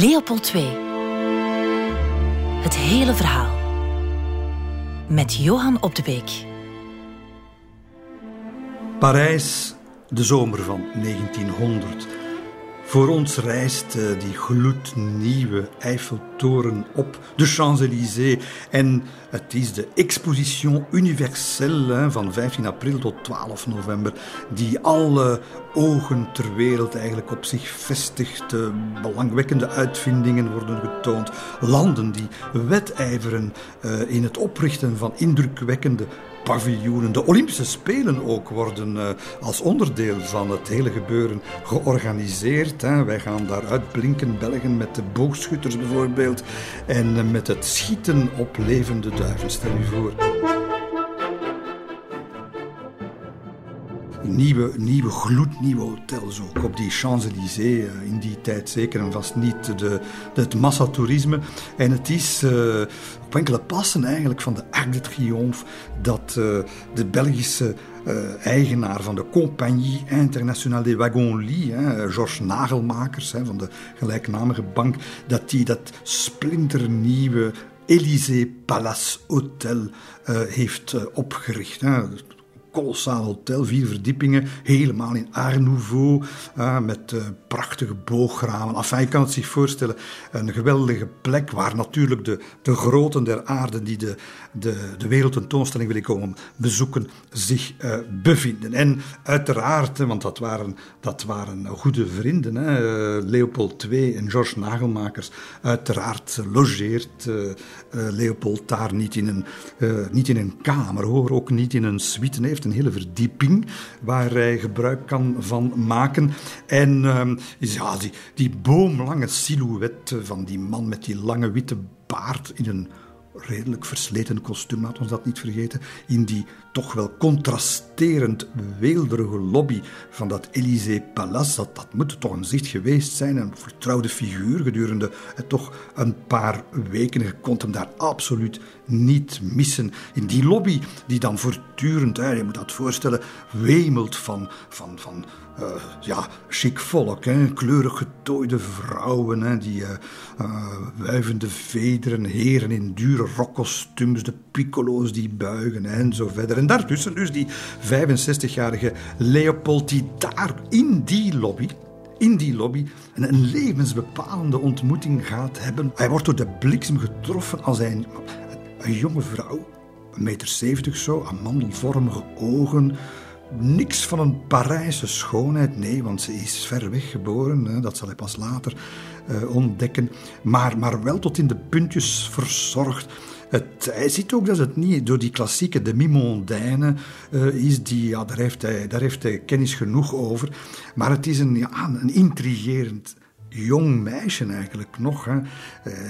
Leopold II. Het hele verhaal. Met Johan Op de Beek. Parijs, de zomer van 1900. Voor ons rijst eh, die gloednieuwe Eiffeltoren op de Champs-Élysées. En het is de Exposition Universelle van 15 april tot 12 november, die alle ogen ter wereld eigenlijk op zich vestigt. Belangwekkende uitvindingen worden getoond. Landen die wedijveren eh, in het oprichten van indrukwekkende paviljoenen. De Olympische Spelen ook worden uh, als onderdeel van het hele gebeuren georganiseerd. Hè. Wij gaan daar uitblinken, Belgen met de boogschutters bijvoorbeeld. En uh, met het schieten op levende duiven, stel u voor. Nieuwe, nieuwe gloednieuwe hotels ook op die Champs-Élysées. Eh, in die tijd zeker en vast niet de, het massatoerisme. En het is uh, op enkele passen eigenlijk van de Arc de Triomphe dat uh, de Belgische eigenaar van de Compagnie Internationale des Wagons-Lits, Georges Nagelmakers van de gelijknamige bank, dat die dat splinternieuwe Élysée Palace Hotel heeft opgericht. Kolossaal hotel, vier verdiepingen, helemaal in Art Nouveau, uh, met uh, prachtige boogramen. Enfin, je kan het zich voorstellen, een geweldige plek waar natuurlijk de, de groten der aarde die de, de, de wereldtentoonstelling willen komen bezoeken, zich uh, bevinden. En uiteraard, want dat waren, dat waren goede vrienden, hè, Leopold II en Georges Nagelmakers, uiteraard logeert Leopold daar niet in, een, niet in een kamer, hoor, ook niet in een suite. Hij een hele verdieping waar hij gebruik kan van maken. En uh, ja, die, die boomlange silhouet van die man met die lange witte baard in een redelijk versleten kostuum, laat ons dat niet vergeten, in die toch wel contrasterend weelderige lobby van dat Élysée Palace. Dat, dat moet toch een zicht geweest zijn, een vertrouwde figuur gedurende toch een paar weken. Je kon hem daar absoluut niet missen. In die lobby die dan voortdurend, hè, je moet dat voorstellen, wemelt van, van, van uh, ja, chic volk, hè? kleurig getooide vrouwen, hè? die uh, wuivende vederen, heren in dure rokkostuums, de piccolo's die buigen en zo verder. En daartussen dus die 65-jarige Leopold die daar in die lobby in die lobby een, levensbepalende ontmoeting gaat hebben. Hij wordt door de bliksem getroffen als een, een jonge vrouw, een meter zeventig zo, amandelvormige ogen, niks van een Parijse schoonheid. Nee, want ze is ver weg geboren. Hè, dat zal hij pas later uh, ontdekken. Maar, maar wel tot in de puntjes verzorgd. Hij ziet ook dat het niet door die klassieke demi-mondaine uh, is. Die, ja, daar, heeft hij, daar heeft hij kennis genoeg over. Maar het is een, ja, een intrigerend jong meisje eigenlijk nog. Hè. Uh,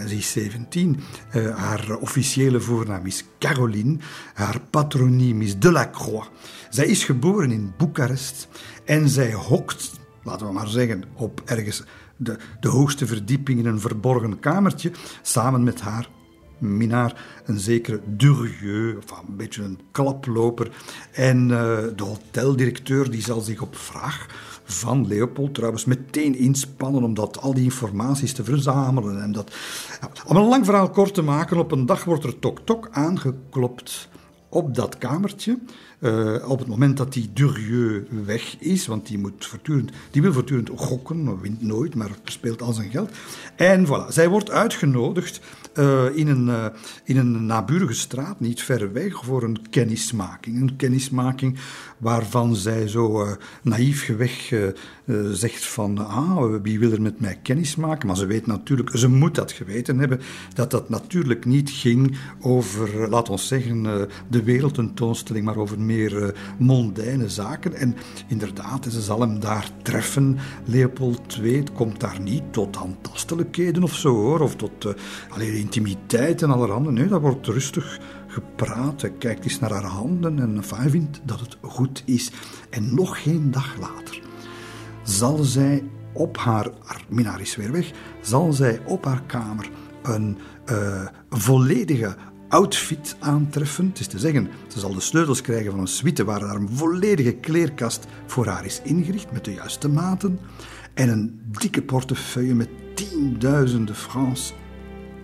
ze is 17. Uh, haar officiële voornaam is Caroline. Haar patroniem is Delacroix. Zij is geboren in Boekarest en zij hokt, laten we maar zeggen, op ergens de, de hoogste verdieping in een verborgen kamertje, samen met haar minnaar, een zekere Durieux, of een beetje een klaploper. En uh, de hoteldirecteur die zal zich op vraag van Leopold trouwens meteen inspannen om dat, al die informaties te verzamelen. En dat, om een lang verhaal kort te maken, op een dag wordt er tok-tok aangeklopt op dat kamertje. Uh, op het moment dat die Durieux weg is, want die, moet voortdurend, die wil voortdurend gokken, wint nooit, maar verspeelt al zijn geld. En voilà, zij wordt uitgenodigd uh, in, een, uh, in een naburige straat, niet ver weg, voor een kennismaking. Een kennismaking waarvan zij zo naïef geweg zegt van, ah, wie wil er met mij kennis maken? Maar ze weet natuurlijk, ze moet dat geweten hebben, dat dat natuurlijk niet ging over, laat ons zeggen, de wereldtentoonstelling, maar over meer uh, mondaine zaken. En inderdaad, ze zal hem daar treffen. Leopold II komt daar niet tot handtastelijkheden of zo hoor, of tot uh, alleen intimiteit en allerhande. Nee, dat wordt rustig gepraat. Hij kijkt eens naar haar handen en vindt dat het goed is. En nog geen dag later zal zij op haar, minnaar is weer weg, zal zij op haar kamer een uh, volledige outfit aantreffen. Het is te zeggen, ze zal de sleutels krijgen van een suite waar daar een volledige kleerkast voor haar is ingericht met de juiste maten. En een dikke portefeuille met tienduizenden francs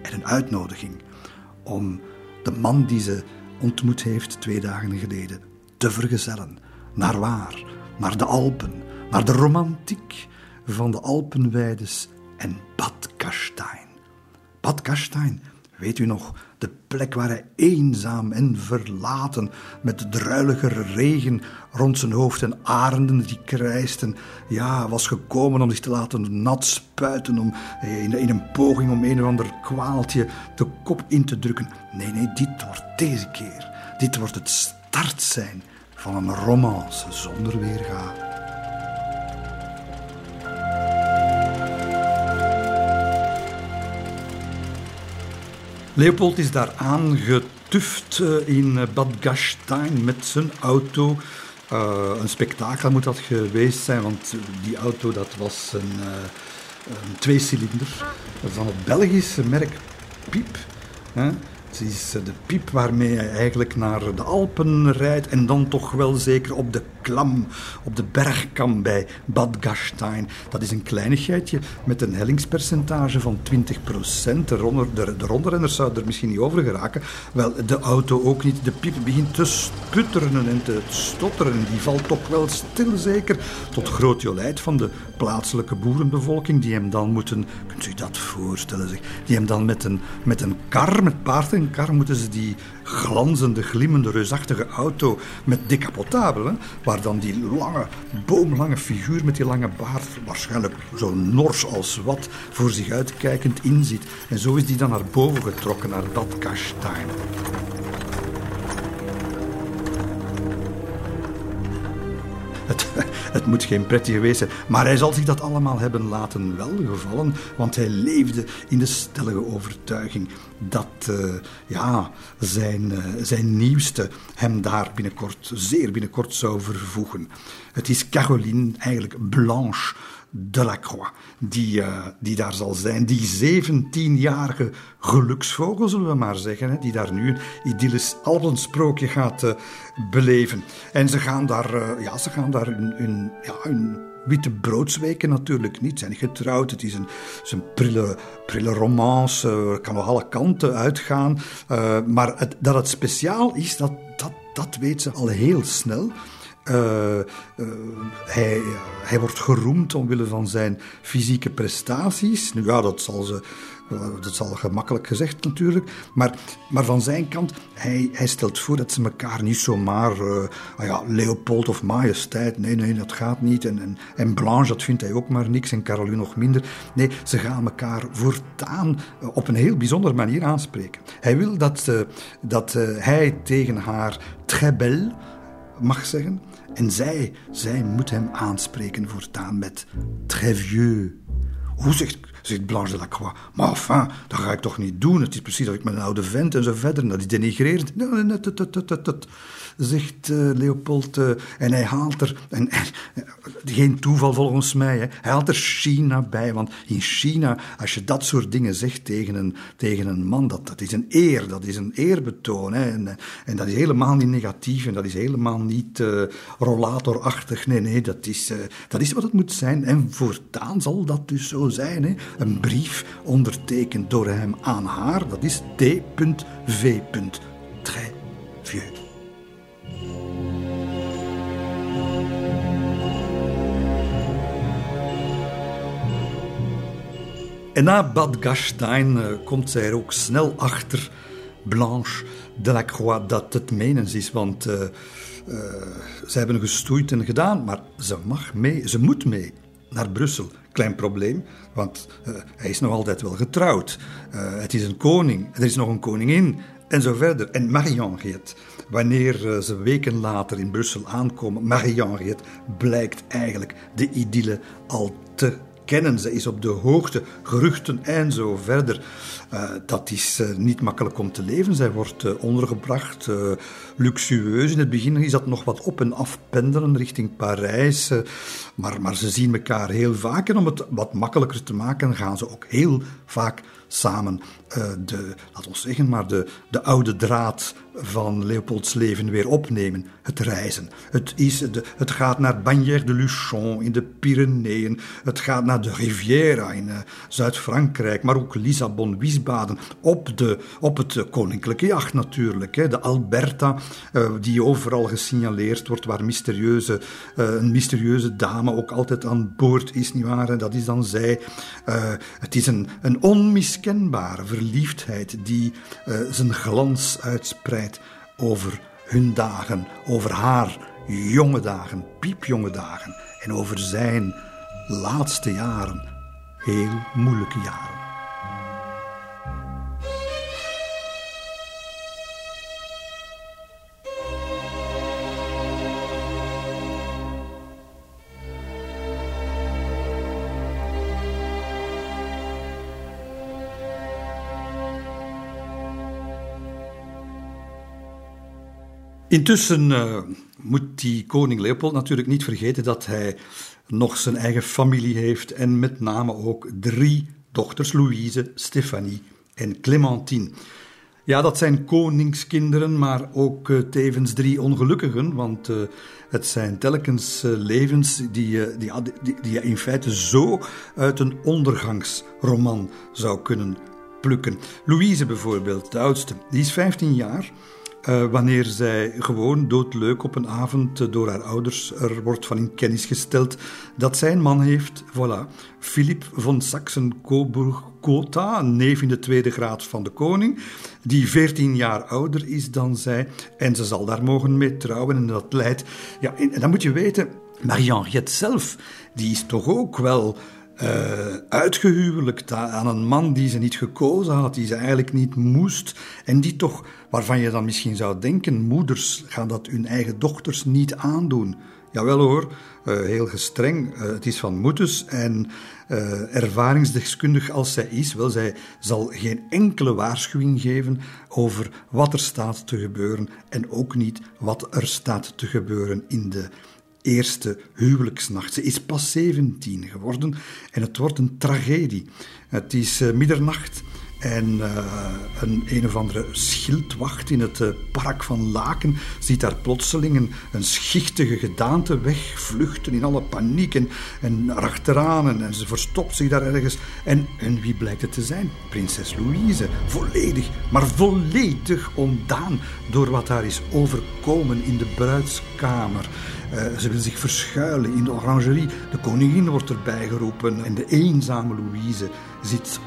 en een uitnodiging om de man die ze ontmoet heeft twee dagen geleden te vergezellen. Naar waar? Naar de Alpen, naar de romantiek van de Alpenweides en Bad Gastein. Bad Gastein, weet u nog, de plek waar hij eenzaam en verlaten, met druilige regen rond zijn hoofd en arenden die krijsten, ja, was gekomen om zich te laten nat spuiten, om, in, in een poging om een of ander kwaaltje de kop in te drukken. Nee, nee, dit wordt deze keer. Dit wordt het start zijn van een romance zonder weerga. Leopold is daar aangetuft eh, in eh, Bad Gastein met zijn auto. Uh, een spektakel moet dat geweest zijn, want die auto dat was een, uh, een tweecilinder van het Belgische merk Piep. Hè. Het is de piep waarmee hij eigenlijk naar de Alpen rijdt en dan toch wel zeker op de klam, op de bergkam bij Bad Gastein. Dat is een kleinigheidje met een hellingspercentage van 20%. De, ronder, de, zouden er misschien niet over geraken. Wel, de auto ook niet. De piep begint te sputteren en te stotteren. Die valt toch wel stil zeker. Tot groot jolijt van de plaatselijke boerenbevolking die hem dan moeten... Kunt u dat voorstellen? Zeg, die hem dan met een, met een kar, met paard en kar, moeten ze die glanzende, glimmende, reusachtige auto met decapotabel, waar dan die lange, boomlange figuur met die lange baard, waarschijnlijk zo nors als wat, voor zich uitkijkend inziet. En zo is die dan naar boven getrokken, naar dat kastijn. Het, moet geen prettige geweest zijn. Maar hij zal zich dat allemaal hebben laten welgevallen, want hij leefde in de stellige overtuiging dat uh, ja, zijn, uh, zijn nieuwste hem daar binnenkort, zeer binnenkort zou vervoegen. Het is Caroline, eigenlijk Blanche Delacroix, die, uh, die daar zal zijn. Die 17-jarige geluksvogel, zullen we maar zeggen, hè, die daar nu een idyllisch alpensprookje gaat uh, beleven. En ze gaan daar, uh, ja, ze gaan daar hun, hun, ja, witte broodsweken natuurlijk niet. Zijn getrouwd, het is een, een prille, prille romance, kan nog alle kanten uitgaan. maar het, dat het speciaal is, dat, dat, dat weet ze al heel snel. Uh, uh, hij, hij wordt geroemd omwille van zijn fysieke prestaties. Nu ja, dat zal ze. Uh, dat zal gemakkelijk gezegd natuurlijk. Maar, maar van zijn kant, hij, hij stelt voor dat ze elkaar niet zomaar. ah ja, Leopold of Majesteit. Nee, nee, dat gaat niet. En, en, en, Blanche, dat vindt hij ook maar niks. En Caroline nog minder. Nee, ze gaan elkaar voortaan op een heel bijzondere manier aanspreken. Hij wil dat, dat hij tegen haar très belle mag zeggen. En zij, zij moet hem aanspreken voortaan met très vieux. Hoe zegt, zegt Blanche de Lacroix? Maar enfin, dat ga ik toch niet doen. Het is precies dat ik met een oude vent en zo verder. Dat is denigrerend. Zegt uh, Leopold. Uh, en hij haalt er, en, en, geen toeval volgens mij, hè, hij haalt er China bij. Want in China, als je dat soort dingen zegt tegen een, tegen een man, dat, dat is een eer, dat is een eerbetoon. Hè, en, en dat is helemaal niet negatief en dat is helemaal niet uh, rollatorachtig. Nee, nee, dat is, dat is wat het moet zijn. En voortaan zal dat dus zo zijn. Hè. Een brief ondertekend door hem aan haar, dat is T.V. Très vieux. En na Bad Gastein uh, komt zij er ook snel achter, Blanche Delacroix, dat het menens is. Want uh, uh, ze hebben gestoeid en gedaan, maar ze mag mee, ze moet mee naar Brussel. Klein probleem, want hij is nog altijd wel getrouwd. het is een koning, er is nog een koningin en zo verder. En Marie-Henriette, wanneer ze weken later in Brussel aankomen, Marie-Henriette blijkt eigenlijk de idylle al te kennen. Ze is op de hoogte, geruchten en zo verder. Uh, dat is uh, niet makkelijk om te leven. Zij wordt uh, ondergebracht, luxueus. In het begin is dat nog wat op en af pendelen richting Parijs. maar, maar ze zien elkaar heel vaak. En om het wat makkelijker te maken, gaan ze ook heel vaak samen de, laten we zeggen, maar de, de oude draad van Leopolds leven weer opnemen. Het reizen. Het, is de, het gaat naar Bagnères de Luchon in de Pyreneeën. Het gaat naar de Riviera in uh, Zuid-Frankrijk. Maar ook Lissabon, Wiesbaden. Op, de, op het koninklijke jacht natuurlijk. Hè. De Alberta, uh, die overal gesignaleerd wordt. Waar mysterieuze, een mysterieuze dame ook altijd aan boord is. Nietwaar? Dat is dan zij. het is een, een onmiskenbare verliefdheid die zijn glans uitspreidt over hun dagen, over haar jonge dagen, piepjonge dagen en over zijn laatste jaren, heel moeilijke jaren. Intussen uh, moet die koning Leopold natuurlijk niet vergeten dat hij nog zijn eigen familie heeft en met name ook drie dochters, Louise, Stefanie en Clementine. Ja, dat zijn koningskinderen, maar ook uh, tevens drie ongelukkigen, want uh, het zijn telkens levens die, die, die, die je in feite zo uit een ondergangsroman zou kunnen plukken. Louise bijvoorbeeld, de oudste, die is 15 jaar. Uh, wanneer zij gewoon doodleuk op een avond uh, door haar ouders er wordt van in kennis gesteld dat zij een man heeft, voilà, Philip von Saxen-Coburg-Gotha, een neef in de tweede graad van de koning, die 14 jaar ouder is dan zij en ze zal daar mogen mee trouwen en dat leidt, ja, en dan moet je weten, Marie-Henriette zelf, die is toch ook wel uh, uitgehuwelijkt aan een man die ze niet gekozen had, die ze eigenlijk niet moest. En die toch, waarvan je dan misschien zou denken, moeders gaan dat hun eigen dochters niet aandoen. Jawel hoor, uh, heel gestreng. Uh, het is van moeders en uh, ervaringsdeskundig als zij is, wel, zij zal geen enkele waarschuwing geven over wat er staat te gebeuren en ook niet wat er staat te gebeuren in de eerste huwelijksnacht. Ze is pas 17 geworden en het wordt een tragedie. Het is middernacht en uh, een een of andere schildwacht in het uh, park van Laken ziet daar plotseling een, een schichtige gedaante wegvluchten in alle paniek en, en en, ze verstopt zich daar ergens. En, en wie blijkt het te zijn? Prinses Louise. Volledig, maar volledig ontdaan door wat haar is overkomen in de bruidskamer. Uh, ze wil zich verschuilen in de orangerie. De koningin wordt erbij geroepen en de eenzame Louise zit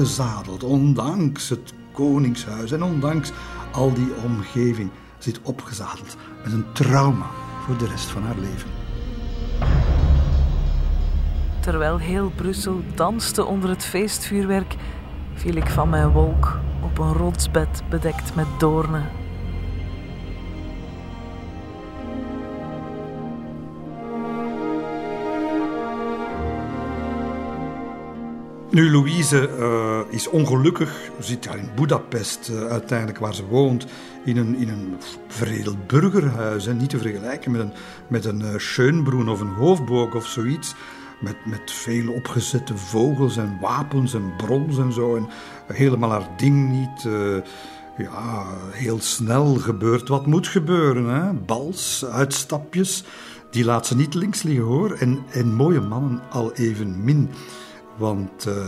opgezadeld, ondanks het koningshuis en ondanks al die omgeving, zit opgezadeld met een trauma voor de rest van haar leven. Terwijl heel Brussel danste onder het feestvuurwerk, viel ik van mijn wolk op een rotsbed bedekt met doornen Nu, Louise uh, is ongelukkig, zit daar in Budapest uh, uiteindelijk waar ze woont, in een, in een veredeld burgerhuis. Niet te vergelijken met een, met een uh, Schönbrunn of een Hoofdburg of zoiets. Met, met veel opgezette vogels en wapens en brons en zo. En helemaal haar ding niet. ja, heel snel gebeurt wat moet gebeuren. Hè. Bals, uitstapjes, die laat ze niet links liggen hoor. En, en mooie mannen al even min. Want uh,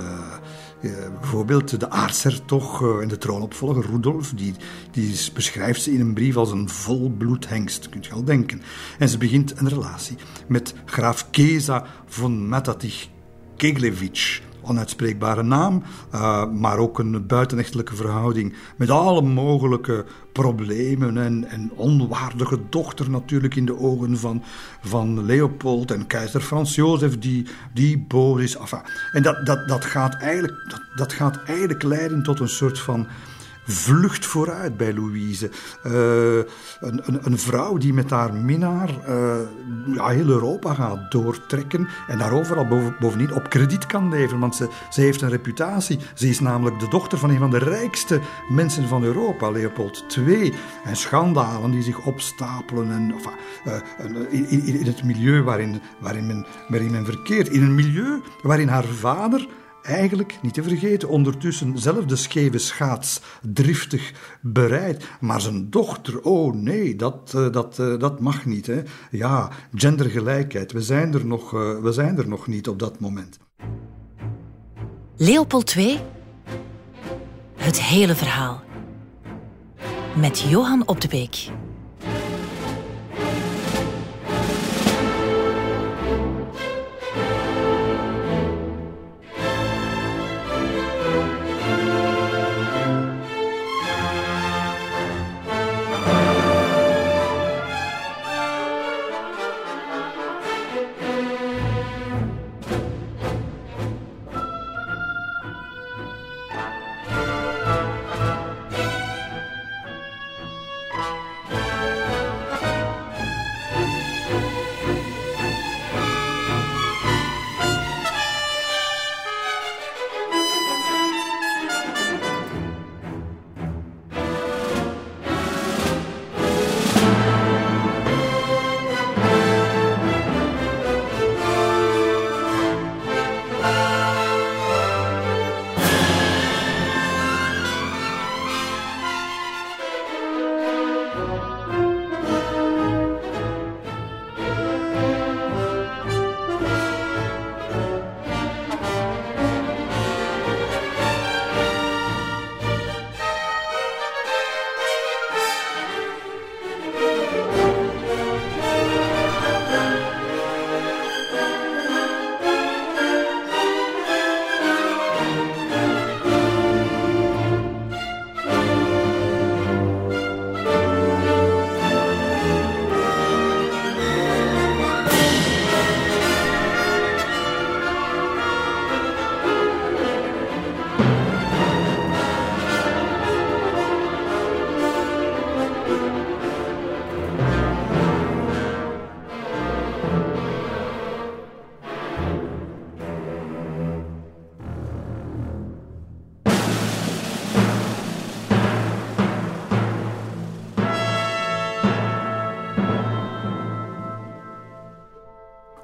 bijvoorbeeld de aartshertog en de troonopvolger Rudolf, die, die beschrijft ze in een brief als een volbloed hengst, kunt je al denken. En ze begint een relatie met graaf Keza von Matatich Keglevich onuitspreekbare naam, uh, maar ook een buitenechtelijke verhouding met alle mogelijke problemen en, en onwaardige dochter natuurlijk in de ogen van, van Leopold en keizer Frans Jozef die, die boos is. En dat, dat, dat, gaat eigenlijk, dat, dat gaat eigenlijk leiden tot een soort van vlucht vooruit bij Louise. Uh, een, een, een, vrouw die met haar minnaar uh, ja, heel Europa gaat doortrekken en daar overal bovendien op krediet kan leveren. Want ze, ze heeft een reputatie. Ze is namelijk de dochter van een van de rijkste mensen van Europa, Leopold II. En schandalen die zich opstapelen en, enfin, uh, in, in, in, het milieu waarin, waarin, men, waarin men verkeert. In een milieu waarin haar vader eigenlijk, niet te vergeten, ondertussen zelf de scheve schaats driftig bereid. Maar zijn dochter, oh nee, dat, eh, dat, eh, dat mag niet. Hè. Ja, gendergelijkheid, we zijn, er nog, eh, we zijn er nog niet op dat moment. Leopold II. Het hele verhaal. Met Johan Op de Beek.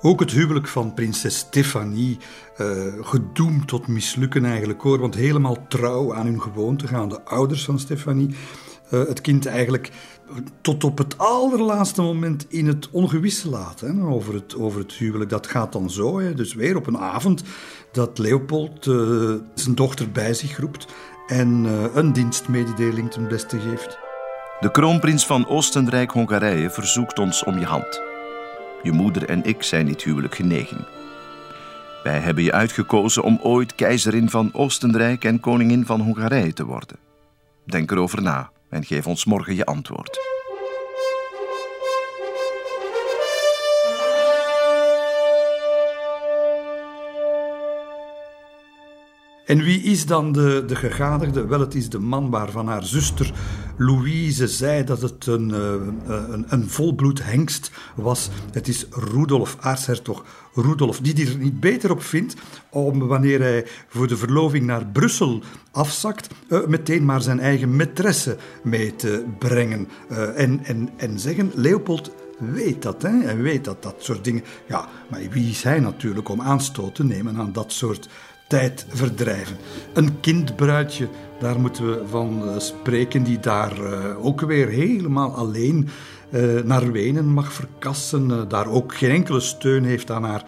Ook het huwelijk van prinses Stefanie, uh, gedoemd tot mislukken eigenlijk hoor, want helemaal trouw aan hun gewoonte gaan de ouders van Stefanie. Uh, het kind eigenlijk tot op het allerlaatste moment in het ongewisse laten hè, over, het, over het huwelijk. Dat gaat dan zo, hè, dus weer op een avond dat Leopold uh, zijn dochter bij zich roept en een dienstmededeling ten beste geeft. De kroonprins van Oostenrijk-Hongarije verzoekt ons om je hand. Je moeder en ik zijn niet huwelijk genegen. Wij hebben je uitgekozen om ooit keizerin van Oostenrijk en koningin van Hongarije te worden. Denk erover na en geef ons morgen je antwoord. En wie is dan de, de gegadigde? Wel, het is de man waarvan haar zuster Louise zei dat het een, eh, een, een volbloed hengst was. Het is Rudolf, aartshertog Rudolf, die er niet beter op vindt om wanneer hij voor de verloving naar Brussel afzakt, uh, meteen maar zijn eigen maîtresse mee te brengen. Uh, en, en, en zeggen, Leopold weet dat, hè? en weet dat dat soort dingen. Ja, maar wie is hij natuurlijk om aanstoot te nemen aan dat soort tijd verdrijven. Een kindbruidje, daar moeten we van eh, spreken, die daar uh, ook weer helemaal alleen uh, naar Wenen mag verkassen. daar ook geen enkele steun heeft aan haar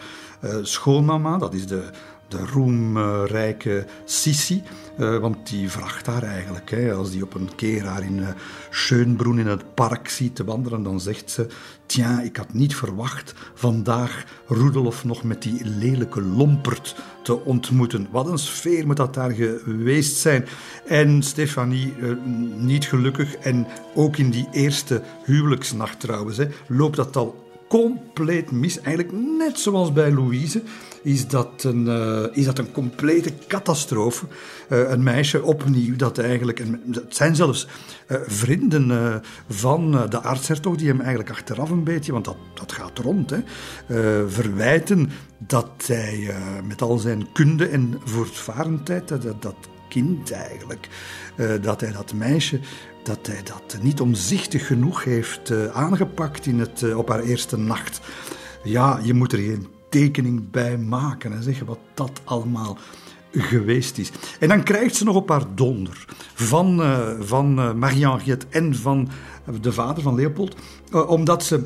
schoonmama, dat is de, de roemrijke Sissi. Uh, want die vraagt haar eigenlijk. Hè, als die op een keer haar in uh, Schönbrunn in het park ziet te wandelen, dan zegt ze: Tja, ik had niet verwacht vandaag Rudolf nog met die lelijke lompert te ontmoeten. Wat een sfeer moet dat daar geweest zijn. En Stefanie, uh, niet gelukkig. En ook in die eerste huwelijksnacht trouwens, hè, loopt dat al compleet mis. Eigenlijk net zoals bij Louise is dat een, uh, is dat een complete catastrofe. Uh, een meisje opnieuw dat eigenlijk... En het zijn zelfs uh, vrienden van de aartshertog die hem eigenlijk achteraf een beetje, want dat, dat gaat rond, hè, verwijten dat hij met al zijn kunde en voortvarendheid, dat, dat kind eigenlijk, dat hij dat meisje dat hij dat niet omzichtig genoeg heeft aangepakt in het, op haar eerste nacht. Ja, je moet er geen tekening bij maken en zeggen wat dat allemaal geweest is. En dan krijgt ze nog op haar donder van, uh, van uh, Marie-Henriette en van de vader van Leopold, omdat ze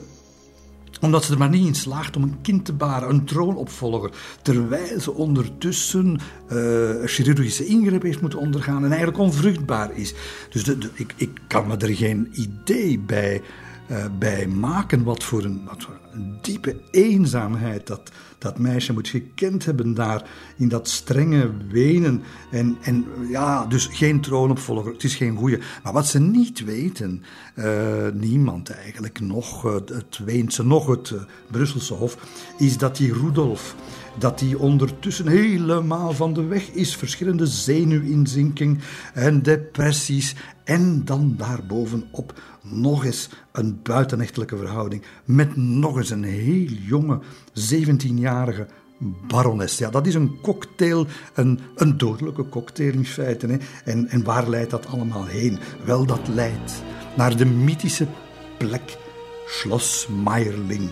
omdat ze er maar niet in slaagt om een kind te baren, een troonopvolger. Terwijl ze ondertussen uh, chirurgische ingreep heeft moeten ondergaan en eigenlijk onvruchtbaar is. Dus de, ik, ik kan me er geen idee bij uh, bij maken. Wat voor, een, wat voor een diepe eenzaamheid dat, dat meisje moet gekend hebben daar in dat strenge wenen. En, en ja, dus geen troonopvolger, het is geen goeie. Maar wat ze niet weten, uh, niemand eigenlijk, nog uh, het Weense, nog het Brusselse Hof, is dat die Rudolf dat hij ondertussen helemaal van de weg is. Verschillende zenuwinzinking en depressies. En dan daarbovenop nog eens een buitenechtelijke verhouding met nog eens een heel jonge 17-jarige barones. Ja, dat is een cocktail, een, een dodelijke cocktail in feite. Hè. En, en waar leidt dat allemaal heen? Wel, dat leidt naar de mythische plek Schloss Meierling,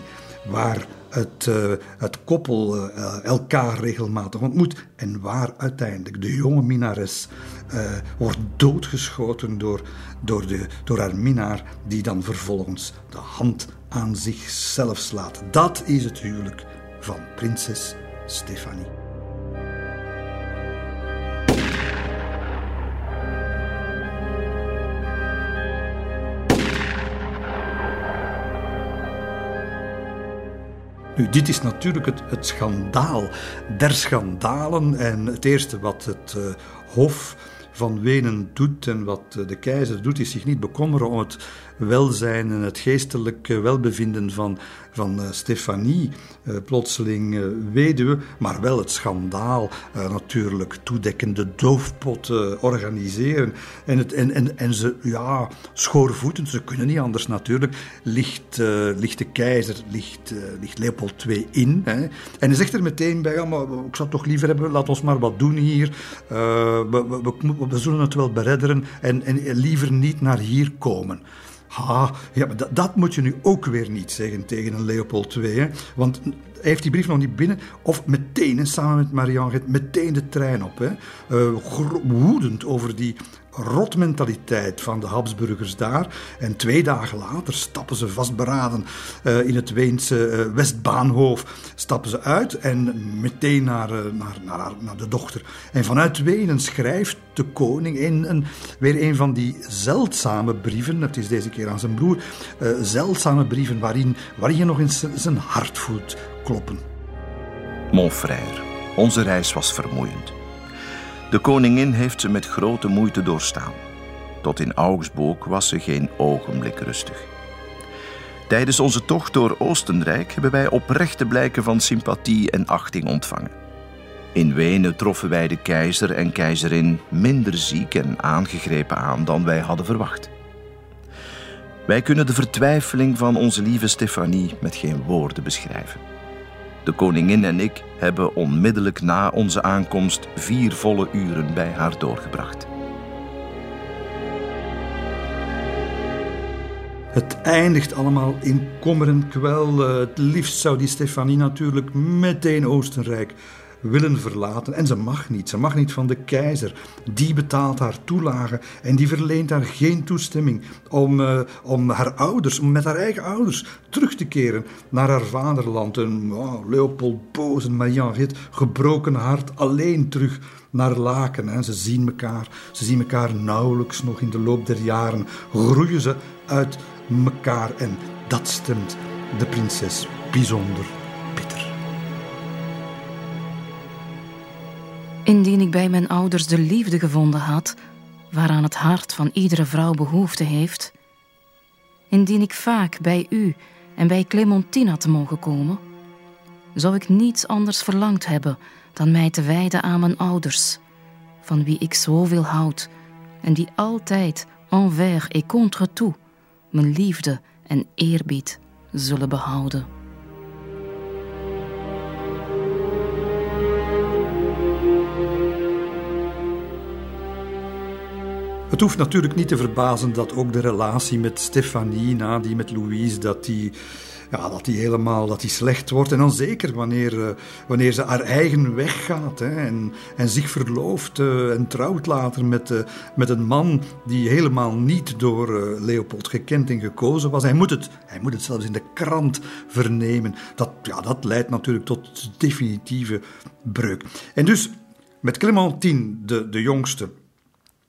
waar het, uh, het koppel uh, elkaar regelmatig ontmoet en waar uiteindelijk de jonge minares uh, wordt doodgeschoten door, door, de, door haar minnaar, die dan vervolgens de hand aan zichzelf slaat. Dat is het huwelijk van prinses Stefanie. Nu, dit is natuurlijk het, het schandaal der schandalen. En het eerste wat het uh, Hof van Wenen doet en wat de keizer doet, is zich niet bekommeren om het welzijn en het geestelijk welbevinden van, van uh, Stefanie, uh, plotseling uh, weduwe, maar wel het schandaal natuurlijk toedekken, de doofpot organiseren. En, het, en, en, en ze, ja, schoorvoetend, ze kunnen niet anders natuurlijk, ligt, de keizer, ligt, ligt Leopold II in. Hè. En hij zegt er meteen bij, maar ik zou het toch liever hebben, laat ons maar wat doen hier. we, we, zullen het wel beredderen en, en liever niet naar hier komen. Ha, ja, maar dat, dat, moet je nu ook weer niet zeggen tegen een Leopold II. Hè? Want hij heeft die brief nog niet binnen. Of meteen, samen met Marianne, meteen de trein op. Hè? Uh, woedend over die rotmentaliteit van de Habsburgers daar. En twee dagen later stappen ze vastberaden uh, in het Weense uh, Westbaanhof. Stappen ze uit en meteen naar, uh, naar, naar, naar, de dochter. En vanuit Wenen schrijft de koning in een, weer een van die zeldzame brieven. Het is deze keer aan zijn broer. zeldzame brieven waarin, waarin je nog eens zijn hart voelt kloppen. Mon frère, onze reis was vermoeiend. De koningin heeft ze met grote moeite doorstaan. Tot in Augsburg was ze geen ogenblik rustig. Tijdens onze tocht door Oostenrijk hebben wij oprechte blijken van sympathie en achting ontvangen. In Wenen troffen wij de keizer en keizerin minder ziek en aangegrepen aan dan wij hadden verwacht. Wij kunnen de vertwijfeling van onze lieve Stefanie met geen woorden beschrijven. De koningin en ik hebben onmiddellijk na onze aankomst vier volle uren bij haar doorgebracht. Het eindigt allemaal in kommer en kwel. Eh, het liefst zou die Stefanie natuurlijk meteen Oostenrijk willen verlaten. En ze mag niet. Ze mag niet van de keizer. Die betaalt haar toelage en die verleent haar geen toestemming om, uh, om haar ouders, om met haar eigen ouders terug te keren naar haar vaderland. En oh, Leopold Boos en Marianne gebroken hart, alleen terug naar Laken. En ze zien elkaar. Ze zien elkaar nauwelijks nog in de loop der jaren. Groeien ze uit elkaar en dat stemt de prinses bijzonder bij mijn ouders de liefde gevonden had, waaraan het hart van iedere vrouw behoefte heeft, indien ik vaak bij u en bij Clementine had mogen komen, zou ik niets anders verlangd hebben dan mij te wijden aan mijn ouders, van wie ik zoveel houd en die altijd envers et contre tout mijn liefde en eerbied zullen behouden. Het hoeft natuurlijk niet te verbazen dat ook de relatie met Stefanie, die met Louise, dat die ja, dat die helemaal dat die slecht wordt. En dan zeker wanneer, uh, wanneer ze haar eigen weg gaat hè, en, en zich verlooft uh, en trouwt later met, uh, met een man die helemaal niet door Leopold gekend en gekozen was. Hij moet, het, hij moet het zelfs in de krant vernemen. Dat, ja, dat leidt natuurlijk tot definitieve breuk. En dus met Clementine, de, de jongste,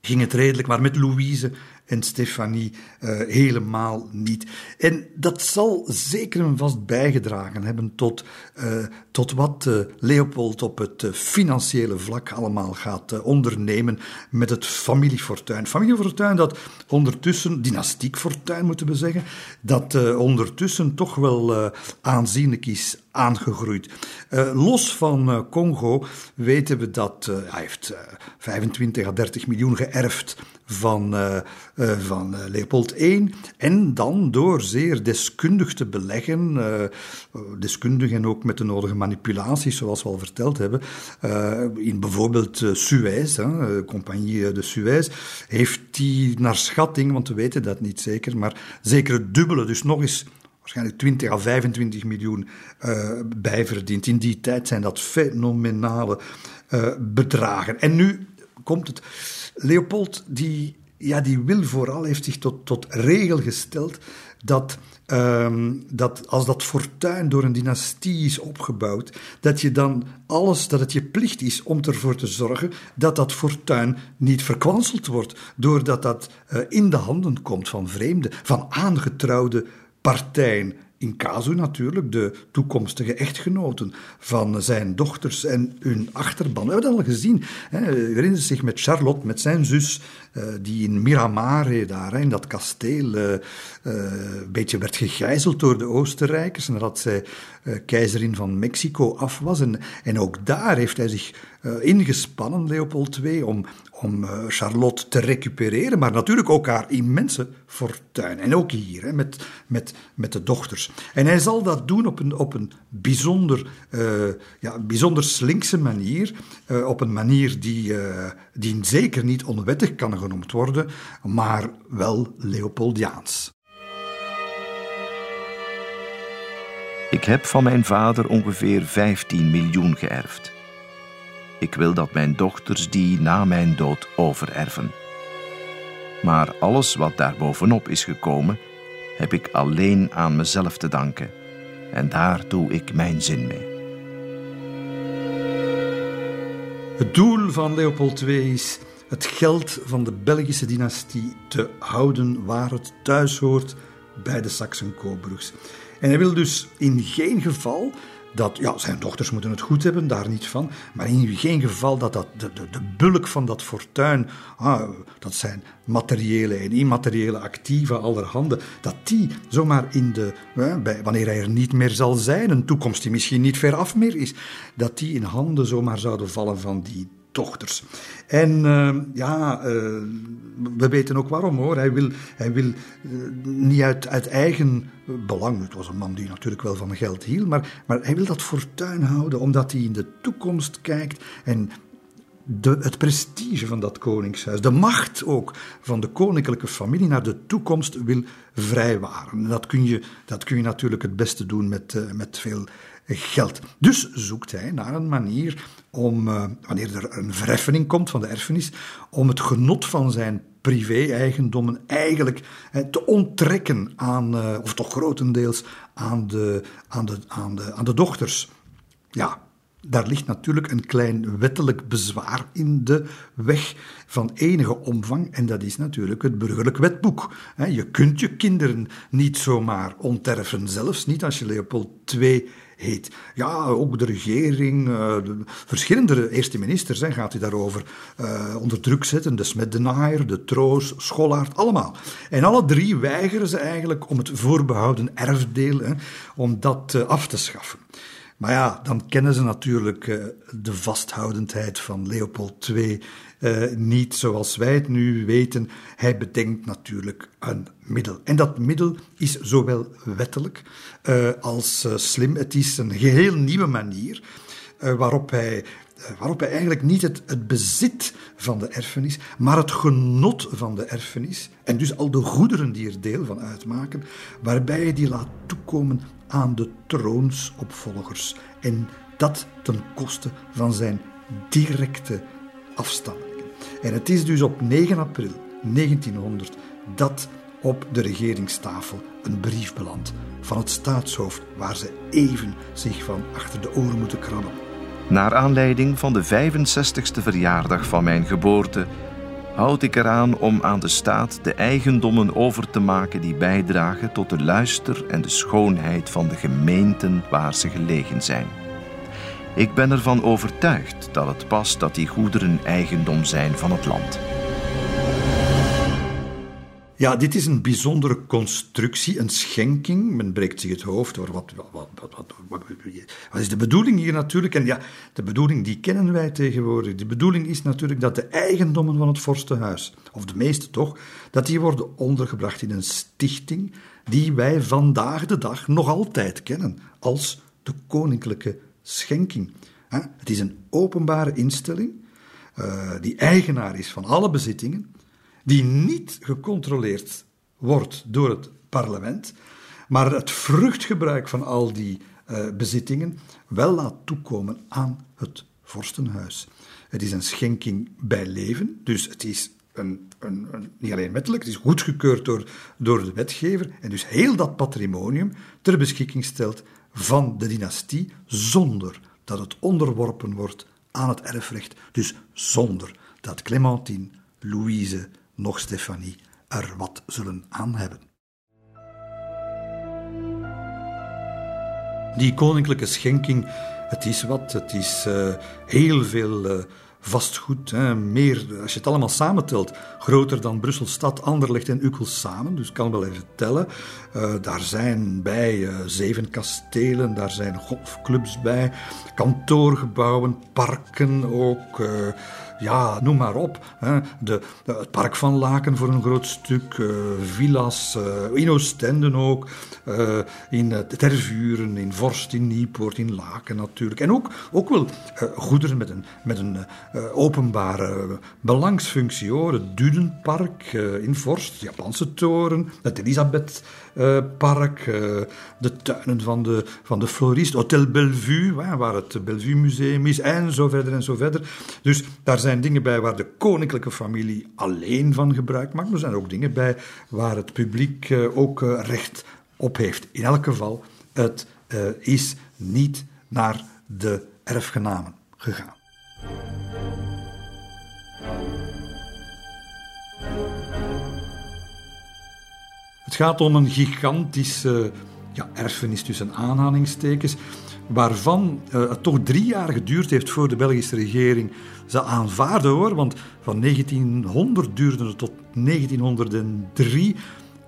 ging het redelijk, maar met Louise en Stefanie uh, helemaal niet. En dat zal zeker en vast bijgedragen hebben tot, uh, tot wat uh, Leopold op het financiële vlak allemaal gaat ondernemen met het familiefortuin. Familiefortuin dat ondertussen, dynastiek fortuin moeten we zeggen, dat ondertussen toch wel aanzienlijk is aangegroeid. los van Congo weten we dat hij heeft 25 à 30 miljoen geërfd van, uh, uh, van eh, Leopold I. En dan door zeer deskundig te beleggen, deskundig en ook met de nodige manipulaties, zoals we al verteld hebben, in bijvoorbeeld Suez, hè, Compagnie de Suez, heeft hij naar schatting, want we weten dat niet zeker, maar zeker het dubbele, dus nog eens waarschijnlijk 20 à 25 miljoen uh, bijverdiend. In die tijd zijn dat fenomenale bedragen. En nu komt het. Leopold, die, ja, die wil vooral, heeft zich tot, tot regel gesteld dat, um, dat als dat fortuin door een dynastie is opgebouwd, dat je dan alles, dat het je plicht is om ervoor te zorgen dat dat fortuin niet verkwanseld wordt, doordat dat uh, in de handen komt van vreemden, van aangetrouwde partijen in casu natuurlijk de toekomstige echtgenoten van zijn dochters en hun achterban. We hebben dat al gezien. Herinneren ze zich met Charlotte, met zijn zus, eh, die in Miramare, daar in dat kasteel, uh, uh, een beetje werd gegijzeld door de Oostenrijkers nadat zij keizerin van Mexico af was. En, en ook daar heeft hij zich ingespannen, Leopold II, om, om uh, Charlotte te recupereren, maar natuurlijk ook haar immense fortuin. En ook hier, hè, met, met, met de dochters. En hij zal dat doen op een, op een bijzonder, uh, ja, bijzonder slinkse manier, uh, op een manier die, die zeker niet onwettig kan genoemd worden, maar wel Leopoldiaans. Ik heb van mijn vader ongeveer 15 miljoen geërfd. Ik wil dat mijn dochters die na mijn dood overerven. Maar alles wat daarbovenop is gekomen, heb ik alleen aan mezelf te danken. En daar doe ik mijn zin mee. Het doel van Leopold II is het geld van de Belgische dynastie te houden waar het thuis hoort bij de Saxen-Coburgs. En hij wil dus in geen geval dat ja, zijn dochters moeten het goed hebben, daar niet van. Maar in geen geval dat, dat de, de, de bulk van dat fortuin, ah, dat zijn materiële en immateriële activa allerhande, dat die zomaar in de, bij, wanneer hij er niet meer zal zijn, een toekomst die misschien niet ver af meer is, dat die in handen zomaar zouden vallen van die dochters. En uh, ja, uh, we weten ook waarom hoor. Hij wil, hij wil uh, niet uit, uit eigen belang. Het was een man die natuurlijk wel van geld hield, maar, maar hij wil dat fortuin houden omdat hij in de toekomst kijkt en de, het prestige van dat koningshuis, de macht ook van de koninklijke familie naar de toekomst wil vrijwaren. dat kun je, dat kun je natuurlijk het beste doen met, met veel geld. Dus zoekt hij naar een manier om, uh, wanneer er een verheffening komt van de erfenis, om het genot van zijn privé-eigendommen eigenlijk eh, te onttrekken aan, uh, of toch grotendeels aan de, aan, de, aan, de, aan de dochters. Ja, daar ligt natuurlijk een klein wettelijk bezwaar in de weg van enige omvang, en dat is natuurlijk het burgerlijk wetboek. Je kunt je kinderen niet zomaar onterven, zelfs niet als je Leopold II Ja, ook de regering, de verschillende eerste ministers hè, gaat hij daarover uh, onder druk zetten. De Smet de Troos, Schollaert, allemaal. En alle drie weigeren ze eigenlijk om het voorbehouden erfdeel, om dat uh, af te schaffen. Maar ja, dan kennen ze natuurlijk de vasthoudendheid van Leopold II uh, niet zoals wij het nu weten. Hij bedenkt natuurlijk een middel. En dat middel is zowel wettelijk uh, als uh, slim. Het is een geheel nieuwe manier waarop hij waarop hij eigenlijk niet het, het, bezit van de erfenis, maar het genot van de erfenis, en dus al de goederen die er deel van uitmaken, waarbij hij die laat toekomen aan de troonsopvolgers. En dat ten koste van zijn directe afstammelingen. En het is dus op 9 april 1900 dat op de regeringstafel een brief belandt van het staatshoofd waar ze even zich van achter de oren moeten krabben. Naar aanleiding van de 65ste verjaardag van mijn geboorte houd ik eraan om aan de staat de eigendommen over te maken die bijdragen tot de luister en de schoonheid van de gemeenten waar ze gelegen zijn. Ik ben ervan overtuigd dat het past dat die goederen eigendom zijn van het land. Ja, dit is een bijzondere constructie, een schenking. Men breekt zich het hoofd wat, wat, wat, wat, is de bedoeling hier natuurlijk. En ja, de bedoeling die kennen wij tegenwoordig. De bedoeling is natuurlijk dat de eigendommen van het vorstenhuis, of de meeste toch, dat die worden ondergebracht in een stichting die wij vandaag de dag nog altijd kennen als de koninklijke schenking. Het is een openbare instelling uh, die eigenaar is van alle bezittingen die niet gecontroleerd wordt door het parlement, maar het vruchtgebruik van al die uh, bezittingen wel laat toekomen aan het vorstenhuis. Het is een schenking bij leven, dus het is een, een, een, niet alleen wettelijk, het is goedgekeurd door, door de wetgever en dus heel dat patrimonium ter beschikking stelt van de dynastie zonder dat het onderworpen wordt aan het erfrecht, dus zonder dat Clementine, Louise, nog Stefanie er wat zullen aan hebben. Die koninklijke schenking, het is wat, het is uh, heel veel uh, vastgoed. Hè, meer, als je het allemaal samentelt, groter dan Brussel stad, Anderlecht en Ukkel samen. Dus kan wel even tellen. Uh, daar zijn bij zeven kastelen, daar zijn golfclubs bij, kantoorgebouwen, parken ook ja, noem maar op. Hè. De, het park van Laken voor een groot stuk, uh, villa's, uh, in Oostende ook, uh, in Tervuren, in Vorst, in Niepoort, in Laken natuurlijk. En ook, ook wel goederen met een, met een openbare belangsfunctie. Hoor. Het Dudenpark in Vorst, de Japanse toren, het Elisabethpark, de tuinen van de, van de florist, Hotel Bellevue, waar het Bellevue Museum is, en zo verder en zo verder. Dus daar zijn dingen bij waar de koninklijke familie alleen van gebruik maakt, maar er zijn ook dingen bij waar het publiek uh, ook recht op heeft. In elk geval, het is niet naar de erfgenamen gegaan. Het gaat om een gigantische ja, erfenis tussen aanhalingstekens waarvan uh, het toch drie jaar geduurd heeft voor de Belgische regering ze aanvaarde hoor. Want van 1900 duurde het tot 1903.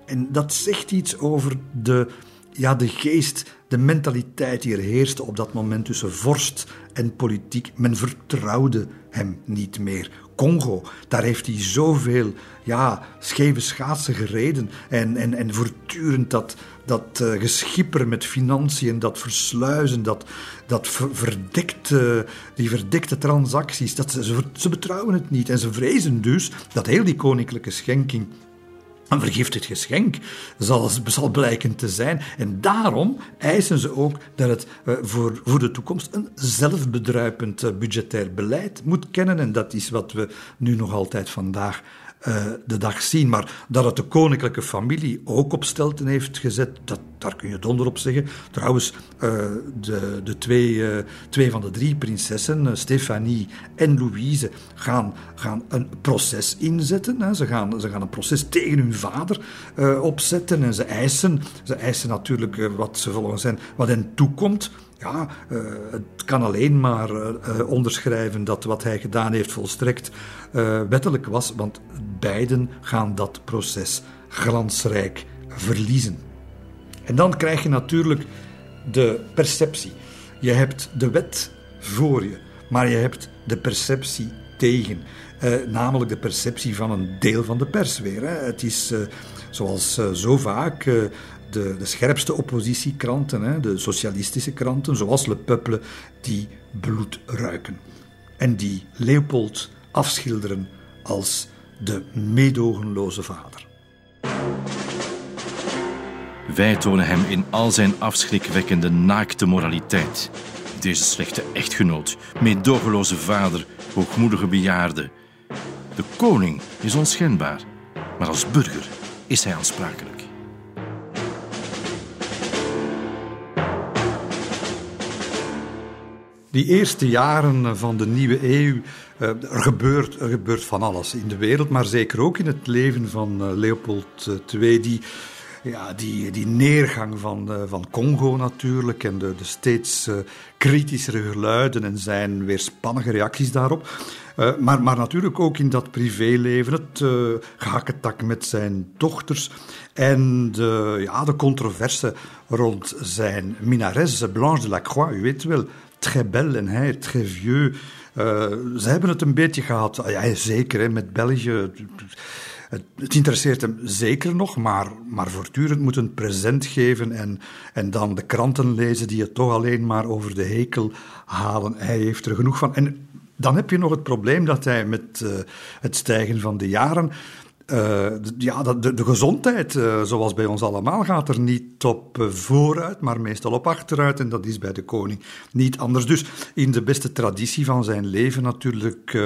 En dat zegt iets over de, ja, de geest, de mentaliteit die er heerste op dat moment tussen vorst en politiek. Men vertrouwde hem niet meer. Congo, daar heeft hij zoveel ja, scheve schaatsen gereden en, en, en voortdurend dat, dat uh, geschipper met financiën, dat versluizen, dat, dat verdekte, die verdekte transacties, dat ze, ze betrouwen het niet. En ze vrezen dus dat heel die koninklijke schenking een vergiftigd geschenk zal, blijken te zijn. En daarom eisen ze ook dat het uh, voor, voor de toekomst een zelfbedruipend uh, budgetair beleid moet kennen. En dat is wat we nu nog altijd vandaag uh, de dag zien. Maar dat het de koninklijke familie ook op stelten heeft gezet, dat, daar kun je donder op zeggen. Trouwens, uh, de, de twee, uh, twee van de drie prinsessen, Stefanie en Louise, gaan, gaan een proces inzetten. Hè. Ze, gaan, ze gaan een proces tegen hun vader opzetten en ze eisen, ze eisen natuurlijk wat ze volgens hen, wat hen toekomt. Ja, uh, het kan alleen maar uh, onderschrijven dat wat hij gedaan heeft volstrekt uh, wettelijk was, want beiden gaan dat proces glansrijk verliezen. En dan krijg je natuurlijk de perceptie. Je hebt de wet voor je, maar je hebt de perceptie tegen. Namelijk de perceptie van een deel van de pers weer. Hè. Het is zoals zo vaak de, de, scherpste oppositiekranten, hè, de socialistische kranten, zoals Le Peuple, die bloed ruiken. En die Leopold afschilderen als de meedogenloze vader. Wij tonen hem in al zijn afschrikwekkende naakte moraliteit. Deze slechte echtgenoot, meedogenloze vader, hoogmoedige bejaarde. De koning is onschendbaar, maar als burger is hij aansprakelijk. Die eerste jaren van de nieuwe eeuw, eh, er gebeurt, gebeurt van alles in de wereld, maar zeker ook in het leven van eh, Leopold II, die ja, die, die neergang van, van Congo natuurlijk en de, de steeds kritischere geluiden en zijn weerspannige reacties daarop. Maar, maar natuurlijk ook in dat privéleven, het gehakketak met zijn dochters en de, ja, de controverse rond zijn minares, Blanche de la Croix, u weet wel, très en hij très vieux. ze hebben het een beetje gehad, ja, zeker hè, met België het, het, interesseert hem zeker nog, maar, maar voortdurend moet een present geven en, en dan de kranten lezen die het toch alleen maar over de hekel halen. Hij heeft er genoeg van. En dan heb je nog het probleem dat hij met uh, het stijgen van de jaren uh, ja, de, de gezondheid, uh, zoals bij ons allemaal, gaat er niet op uh, vooruit, maar meestal op achteruit. En dat is bij de koning niet anders. Dus in de beste traditie van zijn leven natuurlijk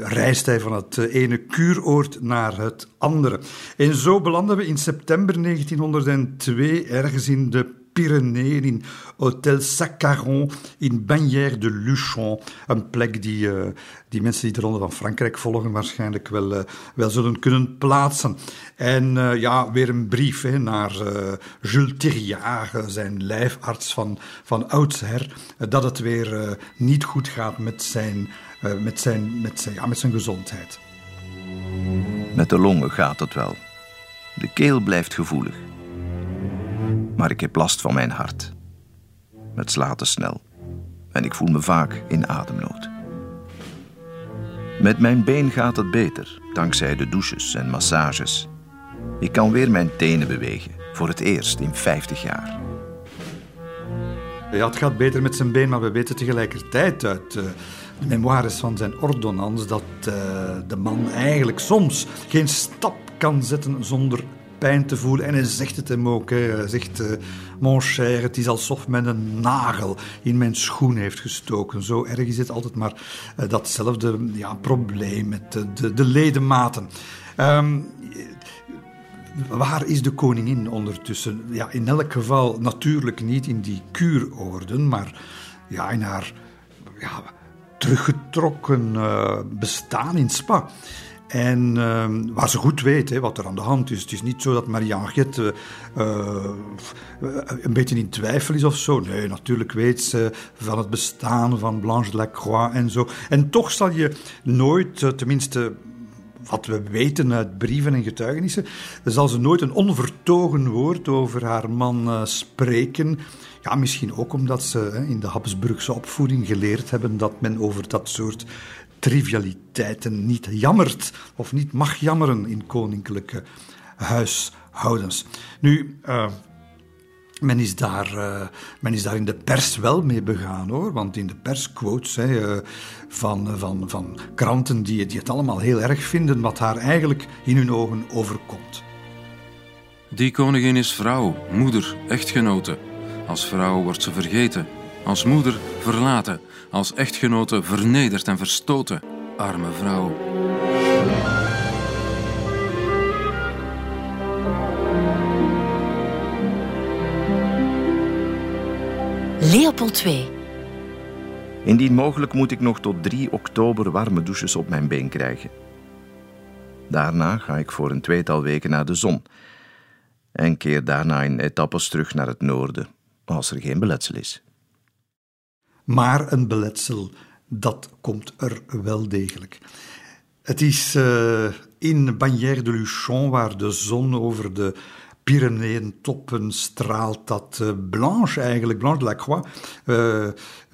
reist hij van het ene kuuroord naar het andere. En zo belanden we in september 1902 ergens in de Pyreneeën, in Hotel Saccaron, in Bagnères de Luchon. Een plek die, uh, die mensen die de Ronde van Frankrijk volgen waarschijnlijk wel, uh, wel zullen kunnen plaatsen. En uh, ja, weer een brief hè, naar Jules Thiriard, zijn lijfarts van, van oudsher, dat het weer niet goed gaat met zijn, met zijn, met zijn, ja, met zijn gezondheid. Met de longen gaat het wel. De keel blijft gevoelig maar ik heb last van mijn hart. Het slaat te snel en ik voel me vaak in ademnood. Met mijn been gaat het beter, dankzij de douches en massages. Ik kan weer mijn tenen bewegen, voor het eerst in 50 jaar. Ja, het gaat beter met zijn been, maar we weten tegelijkertijd uit uh, de memoires van zijn ordonnans dat uh, de man eigenlijk soms geen stap kan zetten zonder pijn te voelen. En hij zegt het hem ook. Hij zegt, uh, mon cher, het is alsof men een nagel in mijn schoen heeft gestoken. Zo erg is het altijd maar uh, datzelfde ja, probleem met de, de, de ledematen. Um, waar is de koningin ondertussen? Ja, in elk geval natuurlijk niet in die kuuroorden, maar ja, in haar ja, teruggetrokken uh, bestaan in Spa. En uh, waar ze goed weet hè, wat er aan de hand is. Het is niet zo dat Marie-Henriette uh, een beetje in twijfel is of zo. Nee, natuurlijk weet ze van het bestaan van Blanche de la Croix en zo. En toch zal je nooit, uh, tenminste wat we weten uit brieven en getuigenissen, zal ze nooit een onvertogen woord over haar man spreken. Ja, misschien ook omdat ze in de Habsburgse opvoeding geleerd hebben dat men over dat soort trivialiteiten niet jammert of niet mag jammeren in koninklijke huishoudens. Nu, uh, men is, daar, uh, men is daar in de pers wel mee begaan hoor, want in de pers quotes uh, van, van, van kranten die, die het allemaal heel erg vinden wat haar eigenlijk in hun ogen overkomt. Die koningin is vrouw, moeder, echtgenote. Als vrouw wordt ze vergeten, als moeder verlaten als echtgenote vernederd en verstoten. Arme vrouw. Leopold II. Indien mogelijk moet ik nog tot 3 oktober warme douches op mijn been krijgen. Daarna ga ik voor een tweetal weken naar de zon. En keer daarna in etappes terug naar het noorden, als er geen beletsel is. Maar een beletsel, dat komt er wel degelijk. Het is uh, in Bagnères de Luchon, waar de zon over de Pyreneeën-toppen straalt dat uh, Blanche eigenlijk, Blanche de la Croix, uh,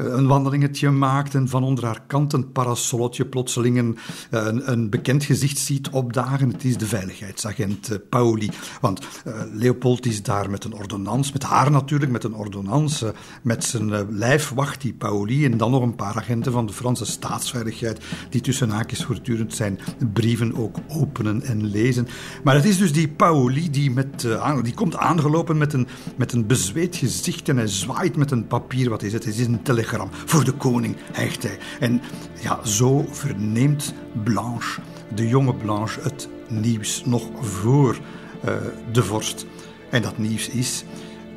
een wandelingetje maakt en van onder haar kant een parasolletje plotseling een, een, een, bekend gezicht ziet opdagen. Het is de veiligheidsagent uh, Pauli. Want Leopold is daar met een ordonnans, met haar natuurlijk, met een ordonnans, met zijn lijfwacht, die Pauli, en dan nog een paar agenten van de Franse staatsveiligheid, die tussen haakjes voortdurend zijn brieven ook openen en lezen. Maar het is dus die Pauli die met die komt aangelopen met een, met een bezweet gezicht en hij zwaait met een papier. Wat is het? Het is een telegram. Voor de koning, hijgt hij. En ja, zo verneemt Blanche, de jonge Blanche, het nieuws nog voor uh, de vorst. En dat nieuws is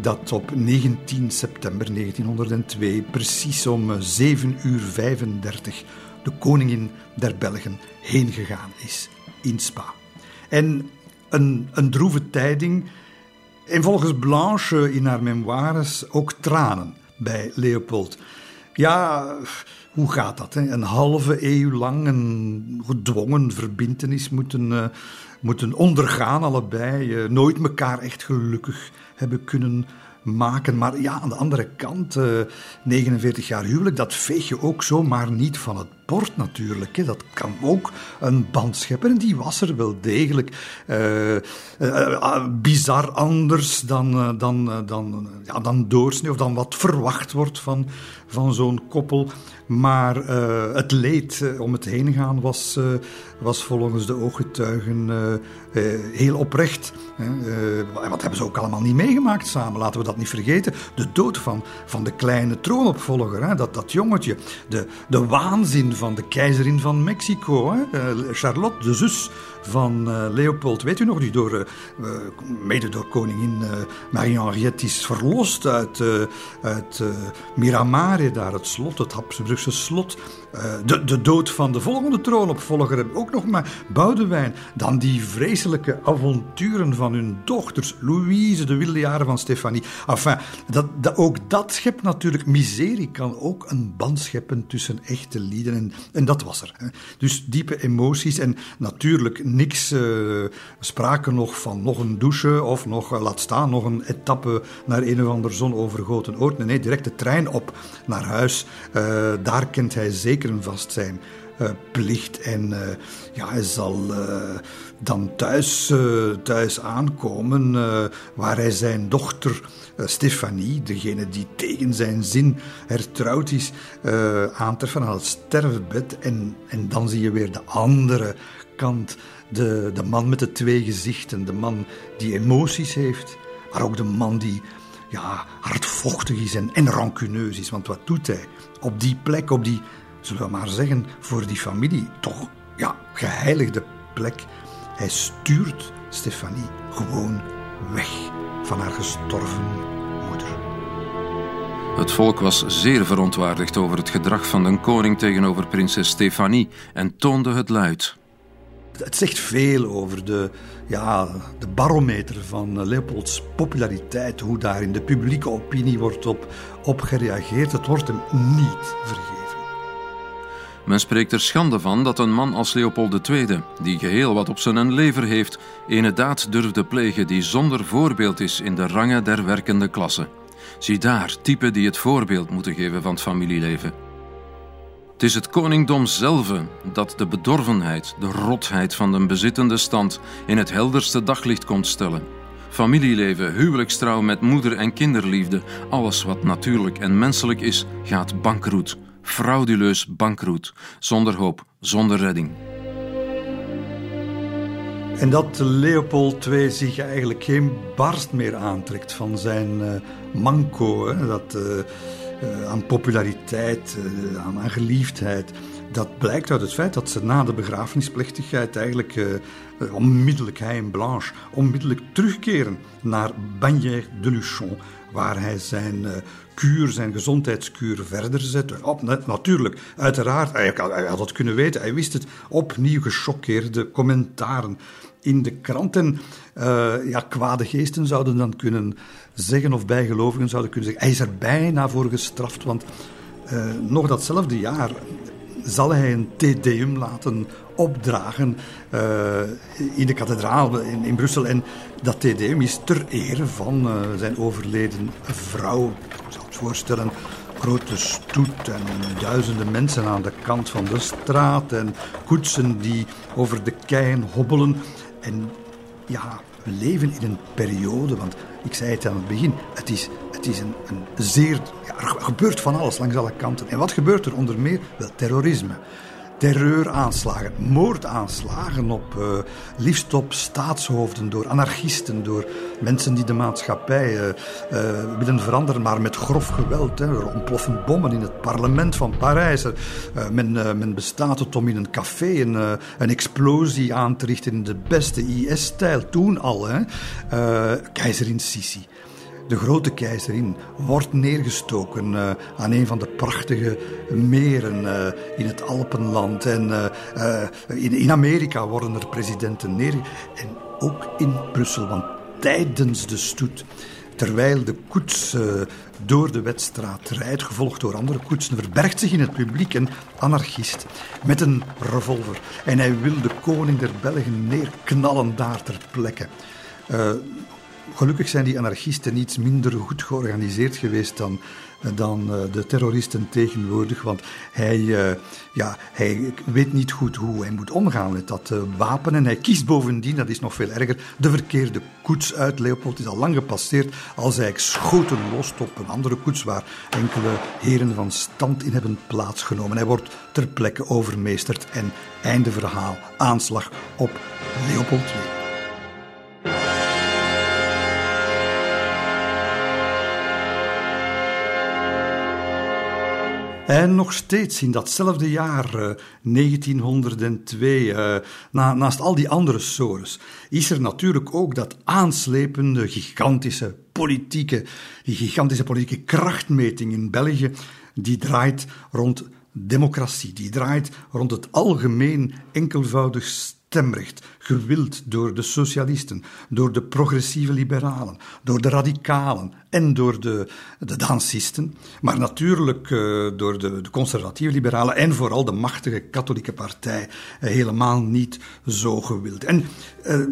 dat op 19 september 1902, precies om 7 uur 35, de koningin der Belgen heen gegaan is in Spa. En een, een droeve tijding. En volgens Blanche in haar memoires ook tranen bij Leopold. Ja, hoe gaat dat? Hè? Een halve eeuw lang een gedwongen verbintenis moeten, uh, moeten ondergaan, allebei. Uh, nooit elkaar echt gelukkig hebben kunnen maken. Maar ja, aan de andere kant, uh, eh, 49 jaar huwelijk, dat veeg je ook zomaar niet van het natuurlijk. Hè. Dat kan ook een band scheppen. En die was er wel degelijk. Uh, uh, bizar anders dan, dan, dan, ja, dan doorsnee of dan wat verwacht wordt van, van zo'n koppel. Maar het leed om het heen gaan was, was volgens de ooggetuigen heel oprecht. wat hebben ze ook allemaal niet meegemaakt samen, laten we dat niet vergeten. De dood van, van de kleine troonopvolger, hè, dat, dat jongetje. De, de waanzin van de keizerin van Mexico, hè, eh, Charlotte, de zus van uh, Leopold, weet u nog, die door, uh, mede door koningin Marie-Henriette is verlost uit, uit Miramare, daar het slot, het Habsburgse slot. De, de dood van de volgende troonopvolger, ook nog maar Boudewijn. Dan die vreselijke avonturen van hun dochters, Louise, de wilde jaren van Stefanie. Enfin, dat, dat, ook dat schept natuurlijk, miserie kan ook een band scheppen tussen echte lieden. En, en dat was er. Hè. Dus diepe emoties en natuurlijk niks uh, sprake nog van nog een douche of nog, uh, laat staan, nog een etappe naar een of ander zonovergoten oord. Nee, nee, direct de trein op naar huis. Daar kent hij zeker een vast zijn. Uh, plicht. En uh, ja, hij zal uh, dan thuis, thuis aankomen waar hij zijn dochter Stefanie, degene die tegen zijn zin hertrouwd is, aantreffen aan het sterfbed. En, en dan zie je weer de andere kant de, de man met de twee gezichten, de man die emoties heeft, maar ook de man die ja, hardvochtig is en, en rancuneus is. Want wat doet hij op die plek, op die, zullen we maar zeggen, voor die familie toch ja, geheiligde plek? Hij stuurt Stefanie gewoon weg van haar gestorven moeder. Het volk was zeer verontwaardigd over het gedrag van de koning tegenover prinses Stefanie en toonde het luid. Het zegt veel over de, ja, de barometer van Leopolds populariteit, hoe daar in de publieke opinie wordt op, op gereageerd. Het wordt hem niet vergeven. Men spreekt er schande van dat een man als Leopold II, die geheel wat op zijn lever heeft, ene daad durfde plegen die zonder voorbeeld is in de rangen der werkende klasse. Zie daar typen die het voorbeeld moeten geven van het familieleven. Het is het koningdom zelf dat de bedorvenheid, de rotheid van de bezittende stand in het helderste daglicht komt stellen. Familieleven, huwelijkstrouw met moeder- en kinderliefde, alles wat natuurlijk en menselijk is, gaat bankroet. Frauduleus bankroet, zonder hoop, zonder redding. En dat Leopold II zich eigenlijk geen barst meer aantrekt van zijn uh, manco. Hè, dat... Uh, uh, aan populariteit, aan, geliefdheid. Dat blijkt uit het feit dat ze na de begrafenisplechtigheid eigenlijk onmiddellijk, hij en Blanche, onmiddellijk terugkeren naar Bagnères de Luchon, waar hij zijn kuur, zijn gezondheidskuur verder zet. Op, natuurlijk, uiteraard, hij, had het kunnen weten, hij wist het, opnieuw gechoqueerde commentaren in de kranten. Uh, ja, kwade geesten zouden dan kunnen zeggen, of bijgelovigen zouden kunnen zeggen, hij is er bijna voor gestraft, want uh, nog datzelfde jaar zal hij een Te Deum laten opdragen uh, in de kathedraal in, in, Brussel. En dat Te Deum is ter ere van zijn overleden vrouw. Ik zou het voorstellen, grote stoet en duizenden mensen aan de kant van de straat en koetsen die over de keien hobbelen. En ja, we leven in een periode, want ik zei het aan het begin, het is, het is een, een zeer. Er gebeurt van alles langs alle kanten. En wat gebeurt er onder meer? Wel, terrorisme. Terreuraanslagen, moordaanslagen op uh, liefst op staatshoofden door anarchisten, door mensen die de maatschappij uh, uh, willen veranderen, maar met grof geweld. Hè. Er ontploffen bommen in het parlement van Parijs. men, men bestaat het om in een café een, een explosie aan te richten in de beste IS-stijl, toen al. Hè. keizerin Sisi de grote keizerin, wordt neergestoken uh, aan een van de prachtige meren uh, in het Alpenland. En uh, in, in, Amerika worden er presidenten neer. En ook in Brussel, want tijdens de stoet, terwijl de koets door de wedstraat rijdt, gevolgd door andere koetsen, verbergt zich in het publiek een anarchist met een revolver. En hij wil de koning der Belgen neerknallen daar ter plekke. Gelukkig zijn die anarchisten iets minder goed georganiseerd geweest dan, dan uh, de terroristen tegenwoordig. Want hij, uh, ja, hij weet niet goed hoe hij moet omgaan met dat wapen. En hij kiest bovendien, dat is nog veel erger, de verkeerde koets uit. Leopold is al lang gepasseerd als hij schoten lost op een andere koets waar enkele heren van stand in hebben plaatsgenomen. Hij wordt ter plekke overmeesterd en einde verhaal. Aanslag op Leopold II. En nog steeds in datzelfde jaar, 1902, uh, na, naast al die andere sores, is er natuurlijk ook dat aanslepende, gigantische politieke, die gigantische politieke krachtmeting in België, die draait rond democratie, die draait rond het algemeen enkelvoudig stemrecht, gewild door de socialisten, door de progressieve liberalen, door de radicalen en door de, de dansisten, maar natuurlijk uh, door de, de, conservatieve liberalen en vooral de machtige katholieke partij uh, helemaal niet zo gewild. En uh,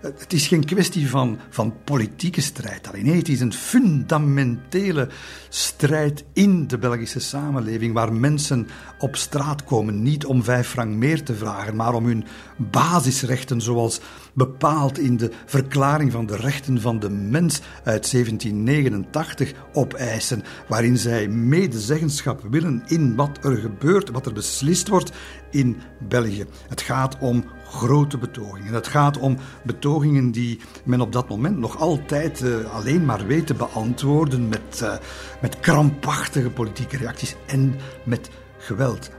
het is geen kwestie van, van politieke strijd alleen. Nee, het is een fundamentele strijd in de Belgische samenleving, waar mensen op straat komen niet om vijf frank meer te vragen, maar om hun basisrechten, zoals bepaald in de Verklaring van de Rechten van de Mens uit 1789, opeisen, waarin zij medezeggenschap willen in wat er gebeurt, wat er beslist wordt in België. Het gaat om grote betogingen. Het gaat om betogingen die men op dat moment nog altijd uh, alleen maar weet te beantwoorden met, uh, met krampachtige politieke reacties en met geweld.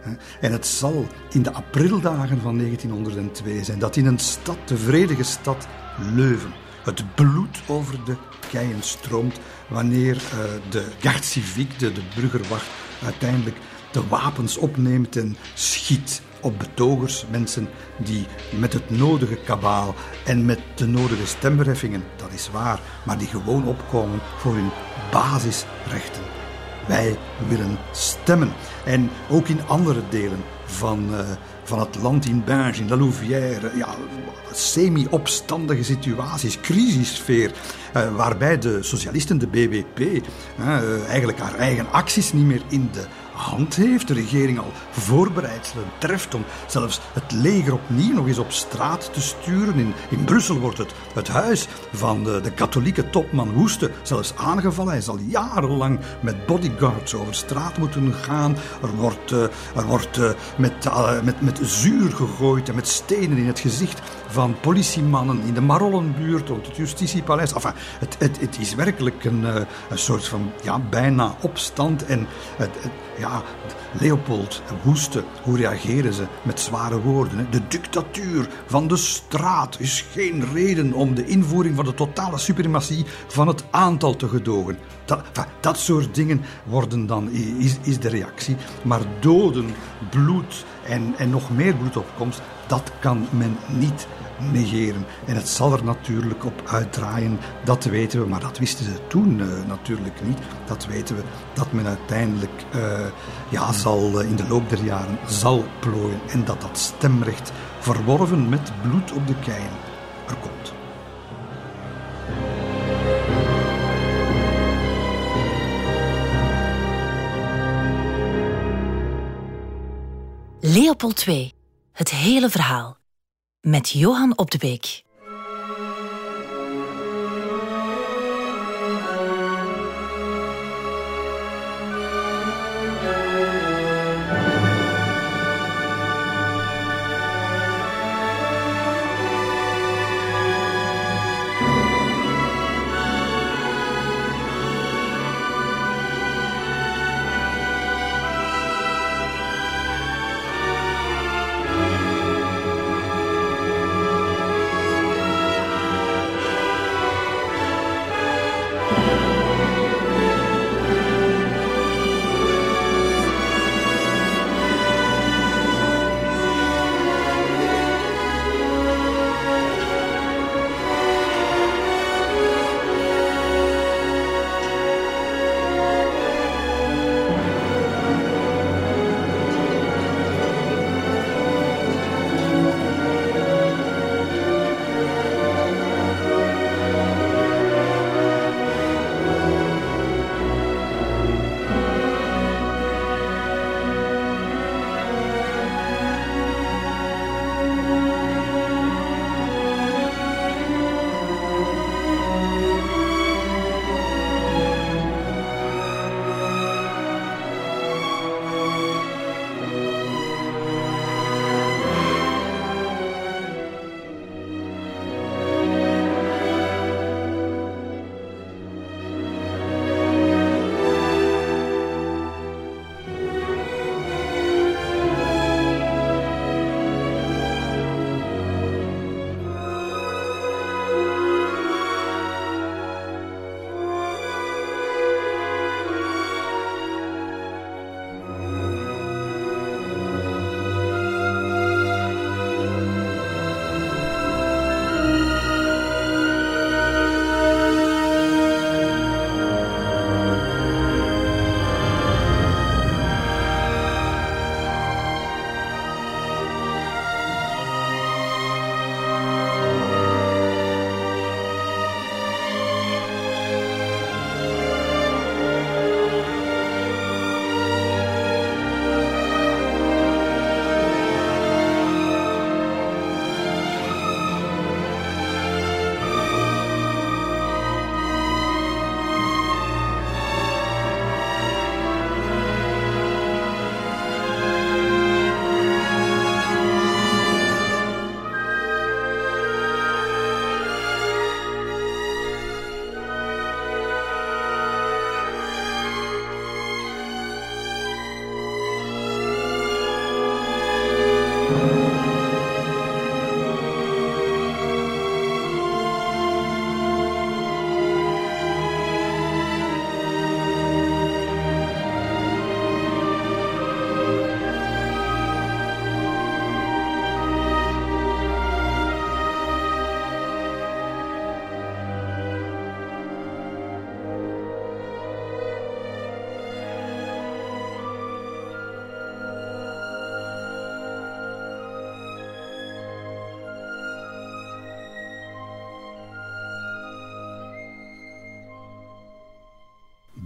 En het zal in de aprildagen van 1902 zijn dat in een stad, de vredige stad Leuven, het bloed over de keien stroomt wanneer uh, de garde civique, de, de burgerwacht, uiteindelijk de wapens opneemt en schiet op betogers, mensen die met het nodige kabaal en met de nodige stemverheffingen, dat is waar, maar die gewoon opkomen voor hun basisrechten. Wij willen stemmen. En ook in andere delen van, uh, van het land, in Binge, in La Louvière, ja, semi-opstandige situaties, crisissfeer, uh, waarbij de socialisten, de BBP, uh, eigenlijk haar eigen acties niet meer in de hand heeft. De regering al voorbereidselen treft om zelfs het leger opnieuw nog eens op straat te sturen. In, in Brussel wordt het, het huis van de, de katholieke topman Woeste zelfs aangevallen. Hij zal jarenlang met bodyguards over straat moeten gaan. Er wordt, uh, er wordt uh, met, uh, met, met zuur gegooid en met stenen in het gezicht van politiemannen in de Marollenbuurt rond het justitiepaleis. Enfin, het, het, het is werkelijk een, een soort van ja, bijna opstand en het, het ja, Leopold woeste. Hoe reageren ze met zware woorden? De dictatuur van de straat is geen reden om de invoering van de totale suprematie van het aantal te gedogen. Dat, dat soort dingen worden dan, is, is de reactie. Maar doden, bloed en, en nog meer bloedopkomst, dat kan men niet negeren. En het zal er natuurlijk op uitdraaien, dat weten we, maar dat wisten ze toen uh, natuurlijk niet. Dat weten we, dat men uiteindelijk uh, ja, zal, uh, in de loop der jaren zal plooien en dat dat stemrecht verworven met bloed op de keien er komt. Leopold II. Het hele verhaal met Johan op de Beek.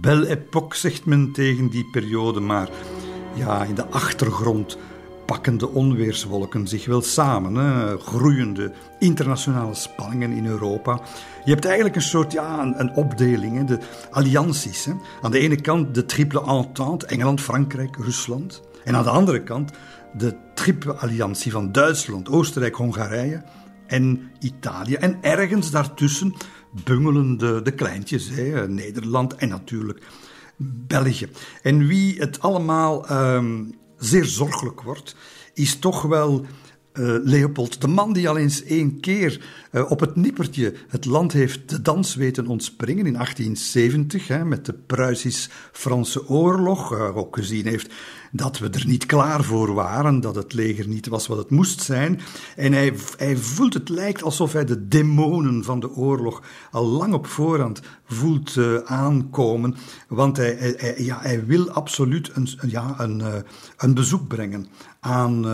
Belle Époque zegt men tegen die periode, maar ja, in de achtergrond pakken de onweerswolken zich wel samen. Hè? Groeiende internationale spanningen in Europa. Je hebt eigenlijk een soort ja, een, een opdeling, hè? de allianties. Hè? Aan de ene kant de triple entente, Engeland, Frankrijk, Rusland. En aan de andere kant de triple alliantie van Duitsland, Oostenrijk, Hongarije en Italië. En ergens daartussen bungelen de, kleintjes, hè? Nederland en natuurlijk België. En wie het allemaal um, zeer zorgelijk wordt, is toch wel uh, Leopold, de man die al eens één keer uh, op het nippertje het land heeft de dans weten ontspringen in 1870, hè, met de Pruisisch-Franse oorlog, uh, ook gezien heeft dat we er niet klaar voor waren, dat het leger niet was wat het moest zijn. En hij, voelt, het lijkt alsof hij de demonen van de oorlog al lang op voorhand voelt aankomen, want hij, ja, hij wil absoluut een, ja, een, een bezoek brengen aan,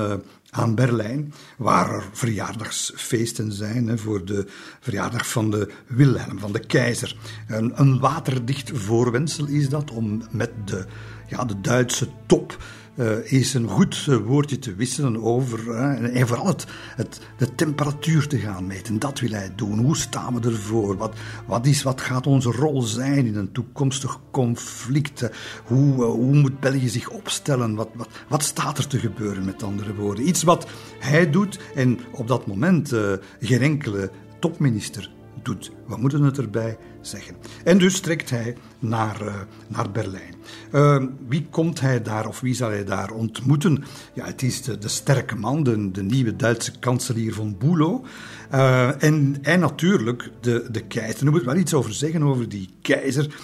aan Berlijn, waar er verjaardagsfeesten zijn hè, voor de verjaardag van de Wilhelm, van de keizer. Een, een waterdicht voorwensel is dat om met de ja, de Duitse top uh, eens een goed uh, woordje te wisselen over. Uh, en vooral het, het, de temperatuur te gaan meten. Dat wil hij doen. Hoe staan we ervoor? Wat, wat, is, wat gaat onze rol zijn in een toekomstig conflict? hoe, hoe moet België zich opstellen? Wat, wat, wat staat er te gebeuren, met andere woorden? Iets wat hij doet en op dat moment geen enkele topminister doet. We moeten het erbij zeggen. En dus trekt hij naar, uh, naar Berlijn. Uh, wie komt hij daar of wie zal hij daar ontmoeten? Ja, het is de, de sterke man, de, nieuwe Duitse kanselier van Bülow. Uh, en, en natuurlijk de, de keizer. Er moet wel iets over zeggen over die keizer.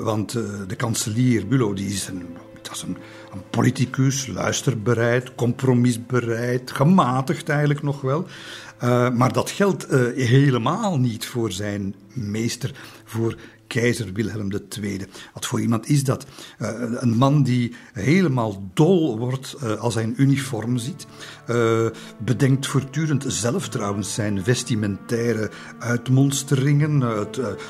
want de kanselier Bülow die is een dat is een, een, politicus, luisterbereid, compromisbereid, gematigd eigenlijk nog wel. Maar dat geldt helemaal niet voor zijn meester, voor keizer Wilhelm II. Wat voor iemand is dat? Uh, een man die helemaal dol wordt uh, als hij een uniform ziet. Uh, bedenkt voortdurend zelf trouwens zijn vestimentaire uitmonsteringen.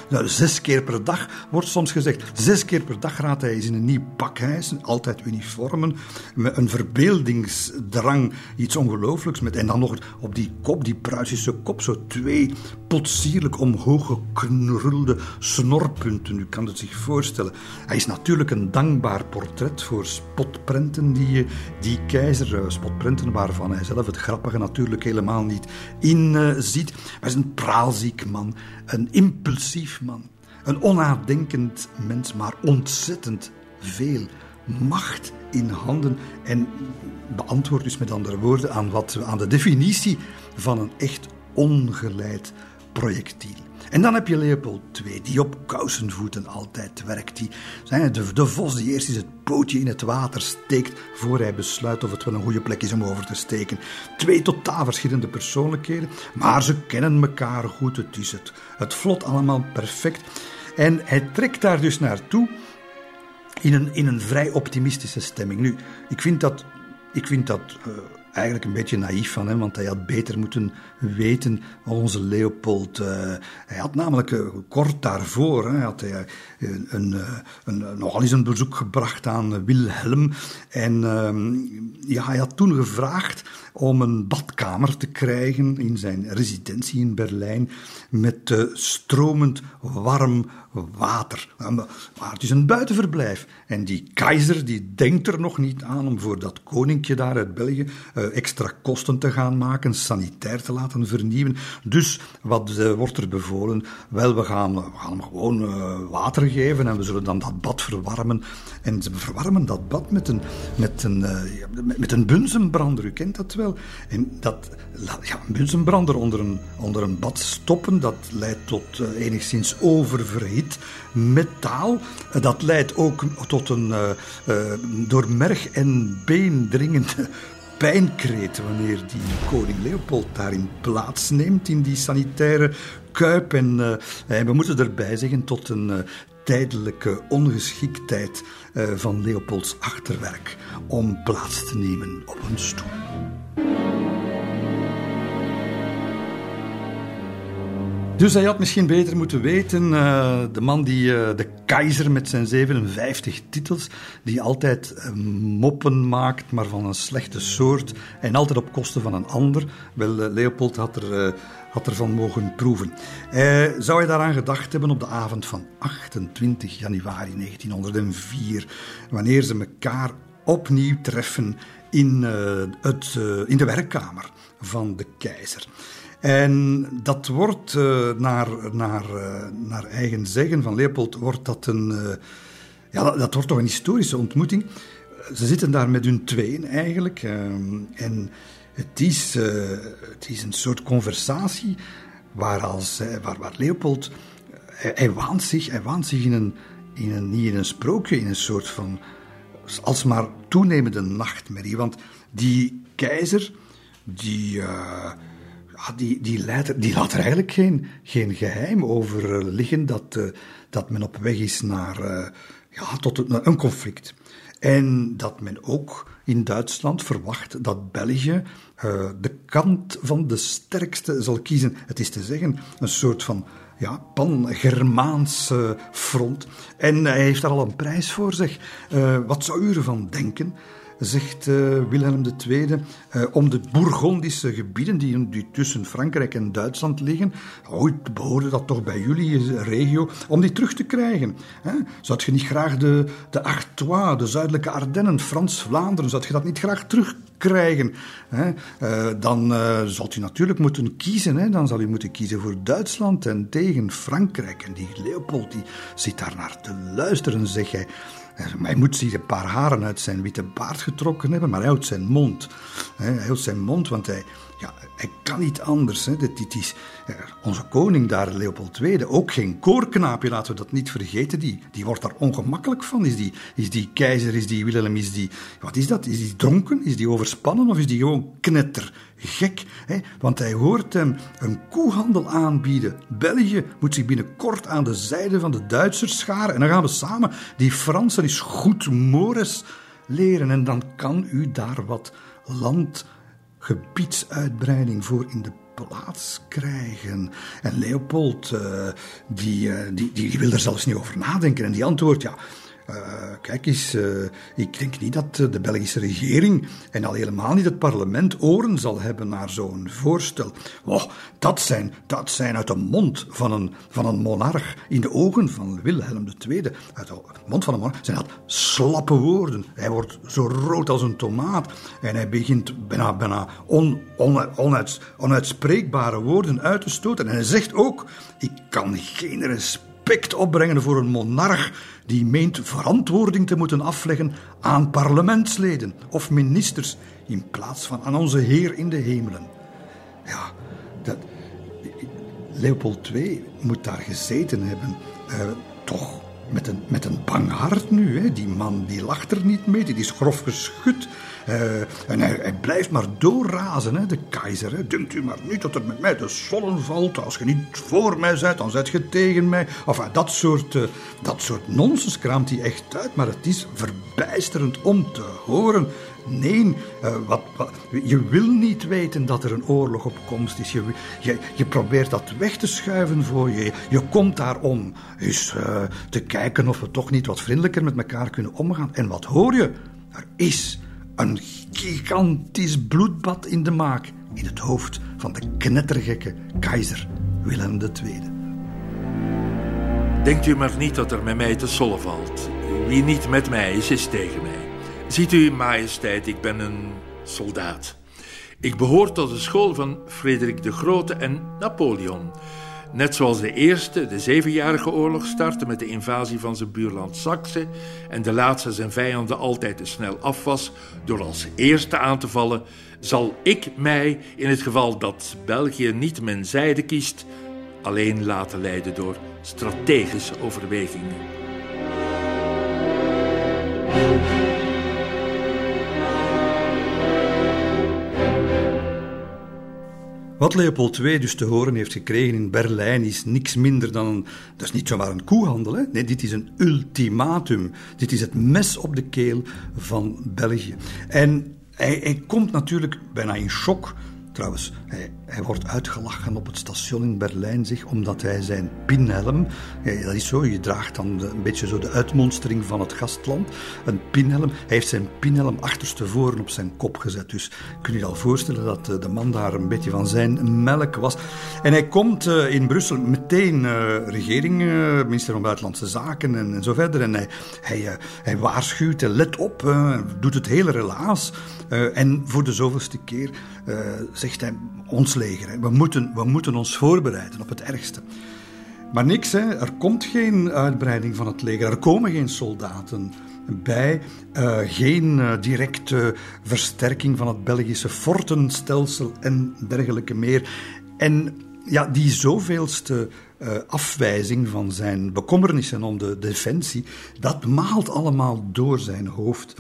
Nou, zes keer per dag wordt soms gezegd. Zes keer per dag gaat hij eens in een nieuw pakhuis. Altijd uniformen. Met een verbeeldingsdrang. Iets ongelooflijks. Met, en dan nog op die kop, die Pruisische kop. Zo twee potsierlijk omhoog geknurlde snor punten. U kan het zich voorstellen. Hij is natuurlijk een dankbaar portret voor spotprenten die, die keizer, uh, spotprenten waarvan hij zelf het grappige natuurlijk helemaal niet in uh, ziet. Hij is een praalziek man, een impulsief man, een onnadenkend mens, maar ontzettend veel macht in handen en beantwoord dus met andere woorden aan, wat, aan de definitie van een echt ongeleid projectiel. En dan heb je Leopold II, die op kousenvoeten altijd werkt. Die, de, de vos die eerst eens het pootje in het water steekt voor hij besluit of het wel een goede plek is om over te steken. Twee totaal verschillende persoonlijkheden, maar ze kennen elkaar goed. Het is het, het vlot allemaal perfect. En hij trekt daar dus naartoe in een, in een vrij optimistische stemming. Nu, ik vind dat, ik vind dat uh, eigenlijk een beetje naïef van hem, want hij had beter moeten weten, onze Leopold. Uh, hij had namelijk uh, kort daarvoor hè, had hij, uh, een, een, nogal eens een bezoek gebracht aan Wilhelm. En ehm, ja, hij had toen gevraagd om een badkamer te krijgen in zijn residentie in Berlijn met stromend warm water. Maar het is een buitenverblijf. En die keizer die denkt er nog niet aan om voor dat koninkje daar uit België extra kosten te gaan maken, sanitair te laten vernieuwen. Dus wat uh, wordt er bevolen? Wel, we gaan, we gaan hem gewoon uh, water geven en we zullen dan dat bad verwarmen. En ze verwarmen dat bad met een, met een, met een bunzenbrander, u kent dat wel. En dat, ja, een bunzenbrander onder een, onder een bad stoppen, dat leidt tot enigszins oververhit metaal. Dat leidt ook tot een door merg en been dringende pijnkreet wanneer die koning Leopold daarin plaatsneemt in die sanitaire kuip. En uh, we moeten erbij zeggen tot een uh, tijdelijke ongeschiktheid uh, van Leopolds achterwerk om plaats te nemen op een stoel. Dus hij had misschien beter moeten weten, uh, de man die, uh, de keizer met zijn 57 titels, die altijd uh, moppen maakt, maar van een slechte soort en altijd op kosten van een ander. Wel, Leopold had, er, had ervan mogen proeven. zou hij daaraan gedacht hebben op de avond van 28 januari 1904, wanneer ze elkaar opnieuw treffen in, het, in de werkkamer van de keizer. En dat wordt uh, naar, naar, uh, naar eigen zeggen van Leopold, wordt dat een. Uh, ja, dat, wordt toch een historische ontmoeting. Ze zitten daar met hun tweeën eigenlijk. en het is, het is een soort conversatie waar, als, waar, waar Leopold. Hij, hij, waant zich, hij waant zich in een, in een, niet in een sprookje, in een soort van. alsmaar toenemende nachtmerrie. Want die keizer, die Die, die, die laat er eigenlijk geen, geen geheim over eh, liggen dat, uh, dat men op weg is naar, uh, ja, tot een, een conflict. En dat men ook in Duitsland verwacht dat België de kant van de sterkste zal kiezen. Het is te zeggen, een soort van ja, pan-Germaans front. En hij heeft daar al een prijs voor. Uh, wat zou u ervan denken zegt uh, Wilhelm II, uh, eh, om de Bourgondische gebieden die, tussen Frankrijk en Duitsland liggen, ooit behoorde dat toch bij jullie regio, om die terug te krijgen. Hè? Zou je niet graag de, de Artois, de zuidelijke Ardennen, Frans-Vlaanderen, zou je dat niet graag terugkrijgen? Hè? Dan zult u natuurlijk moeten kiezen. Hè? Dan zal u moeten kiezen voor Duitsland en tegen Frankrijk. En die Leopold die zit daar naar te luisteren, zeg hij. Hij moet zich een paar haren uit zijn witte baard getrokken hebben, maar houdt zijn mond. Hij houdt zijn mond, want hij, ja, hij kan niet anders. Hè. Dit, is onze koning daar, Leopold II, ook geen koorknaapje, laten we dat niet vergeten. Die, die wordt daar ongemakkelijk van. Is die, is die keizer, is die Willem, is die... Wat is dat? Is die dronken? Is die overspannen? Of is die gewoon knettergek? Hè? Want hij hoort hem een koehandel aanbieden. België moet zich binnenkort aan de zijde van de Duitsers scharen. En dan gaan we samen die Fransen is goed Mores leren. En dan kan u daar wat land gebiedsuitbreiding voor in de plaats krijgen. En Leopold, uh, die, uh, die, die, wil er zelfs niet over nadenken. En die antwoordt, ja, uh, kijk eens, uh, ik denk niet dat de Belgische regering en al helemaal niet het parlement oren zal hebben naar zo'n voorstel. Oh, dat, zijn, dat zijn uit de mond van een, van een monarch, in de ogen van Wilhelm II, uit de mond van een monarch, zijn dat slappe woorden. Hij wordt zo rood als een tomaat en hij begint bijna, bijna on, on, onuits, onuitspreekbare woorden uit te stoten. En hij zegt ook, ik kan geen respect opbrengen voor een monarch die meent verantwoording te moeten afleggen aan parlementsleden of ministers in plaats van aan onze Heer in de hemelen. Ja, dat, Leopold II moet daar gezeten hebben, uh, toch met een, met een bang hart nu. Hè. Die man die lacht er niet mee, die is grof geschud. Uh, en hij, blijft maar doorrazen, hè, de keizer. Hè. Denkt u maar niet dat er met mij de zon valt. Als je niet voor mij bent, dan zet je tegen mij. Of dat soort, uh, dat soort nonsens kraamt hij echt uit. Maar het is verbijsterend om te horen. Nee, uh, wat, je wil niet weten dat er een oorlog op komst is. Je, je, je probeert dat weg te schuiven voor je. Je komt daar om eens te kijken of we toch niet wat vriendelijker met elkaar kunnen omgaan. En wat hoor je? Er is een gigantisch bloedbad in de maak in het hoofd van de knettergekke keizer Willem II. Denkt u maar niet dat er met mij te sollen valt. Wie niet met mij is, is tegen mij. Ziet u, majesteit, ik ben een soldaat. Ik behoor tot de school van Frederik de Grote en Napoleon. Net zoals de eerste, de Zevenjarige Oorlog, startte met de invasie van zijn buurland Saxe en de laatste zijn vijanden altijd te snel af was door als eerste aan te vallen, zal ik mij, in het geval dat België niet mijn zijde kiest, alleen laten leiden door strategische overwegingen. Wat Leopold II dus te horen heeft gekregen in Berlijn is niks minder dan een, dat is niet zomaar een koehandel. Nee, dit is een ultimatum. Dit is het mes op de keel van België. En hij, hij komt natuurlijk bijna in shock Trouwens, hij, wordt uitgelachen op het station in Berlijn, zich, omdat hij zijn pinhelm, ja, dat is zo, je draagt dan een beetje zo de uitmonstering van het gastland, een pinhelm. Hij heeft zijn pinhelm achterstevoren op zijn kop gezet. Dus kun je je al voorstellen dat eh, de man daar een beetje van zijn melk was. En hij komt eh, in Brussel meteen uh, regering, minister van Buitenlandse Zaken en, en, zo verder. En hij, hij, hij waarschuwt, let op, doet het hele relaas. en voor de zoveelste keer zegt hij, ons leger, we, moeten, we moeten ons voorbereiden op het ergste. Maar niks, hè. er komt geen uitbreiding van het leger, er komen geen soldaten bij, uh, geen uh, directe versterking van het Belgische fortenstelsel en dergelijke meer. En ja, die zoveelste uh, afwijzing van zijn bekommernissen om de defensie, dat maalt allemaal door zijn hoofd.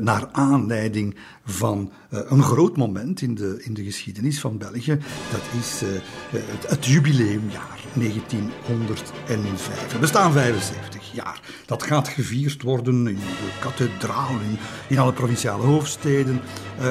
Naar aanleiding van uh, een groot moment in de, in de geschiedenis van België. Dat is uh, het, jubileumjaar 1905. We bestaan 75 jaar. Dat gaat gevierd worden in de kathedraal, in, in alle provinciale hoofdsteden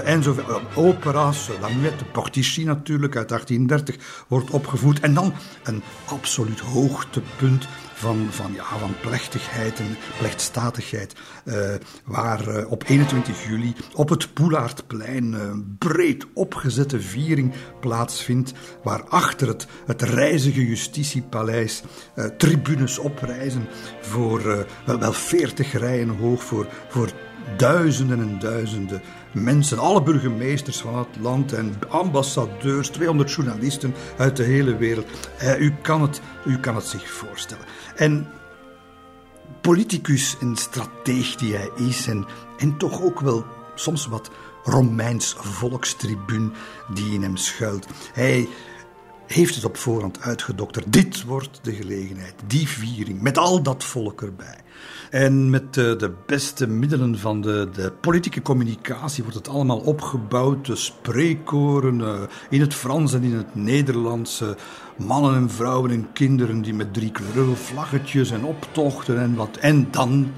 en zo. Opera's, La Muette, Portici natuurlijk uit 1830 wordt opgevoerd. En dan een absoluut hoogtepunt van, van, ja, van plechtigheid en plechtstatigheid. Uh, waar uh, op 21 juli op het Poelaardplein een uh, breed opgezette viering plaatsvindt. Waar achter het, het reizige justitiepaleis eh, tribunes oprijzen voor wel, wel 40 rijen hoog voor, voor duizenden en duizenden mensen, alle burgemeesters van het land en ambassadeurs, 200 journalisten uit de hele wereld. Eh, u, kan het, u kan het zich voorstellen. En politicus en strateeg die hij is, en, en toch ook wel soms wat Romeins volkstribuun die in hem schuilt. Hij heeft het op voorhand uitgedokterd. Dit wordt de gelegenheid, die viering, met al dat volk erbij. En met de, de beste middelen van de, de, politieke communicatie wordt het allemaal opgebouwd. De spreekkoren uh, in het Frans en in het Nederlands. Uh, mannen en vrouwen en kinderen die met drie kleurige vlaggetjes en optochten en wat. En dan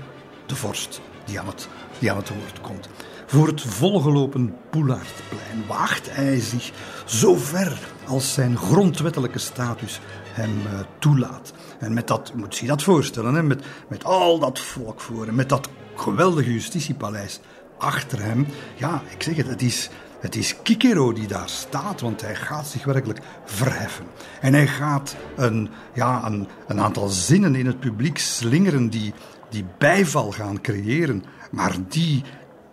de vorst die aan het, die aan het woord komt. Voor het volgelopen Poelaardplein waagt hij zich zo ver als zijn grondwettelijke status hem uh, toelaat. En met dat, moet je dat voorstellen, hè, met, met al dat volk voor hem, met dat geweldige justitiepaleis achter hem. Ja, ik zeg het, het is, het is Kikero die daar staat, want hij gaat zich werkelijk verheffen. En hij gaat een, ja, een, een aantal zinnen in het publiek slingeren die, die bijval gaan creëren, maar die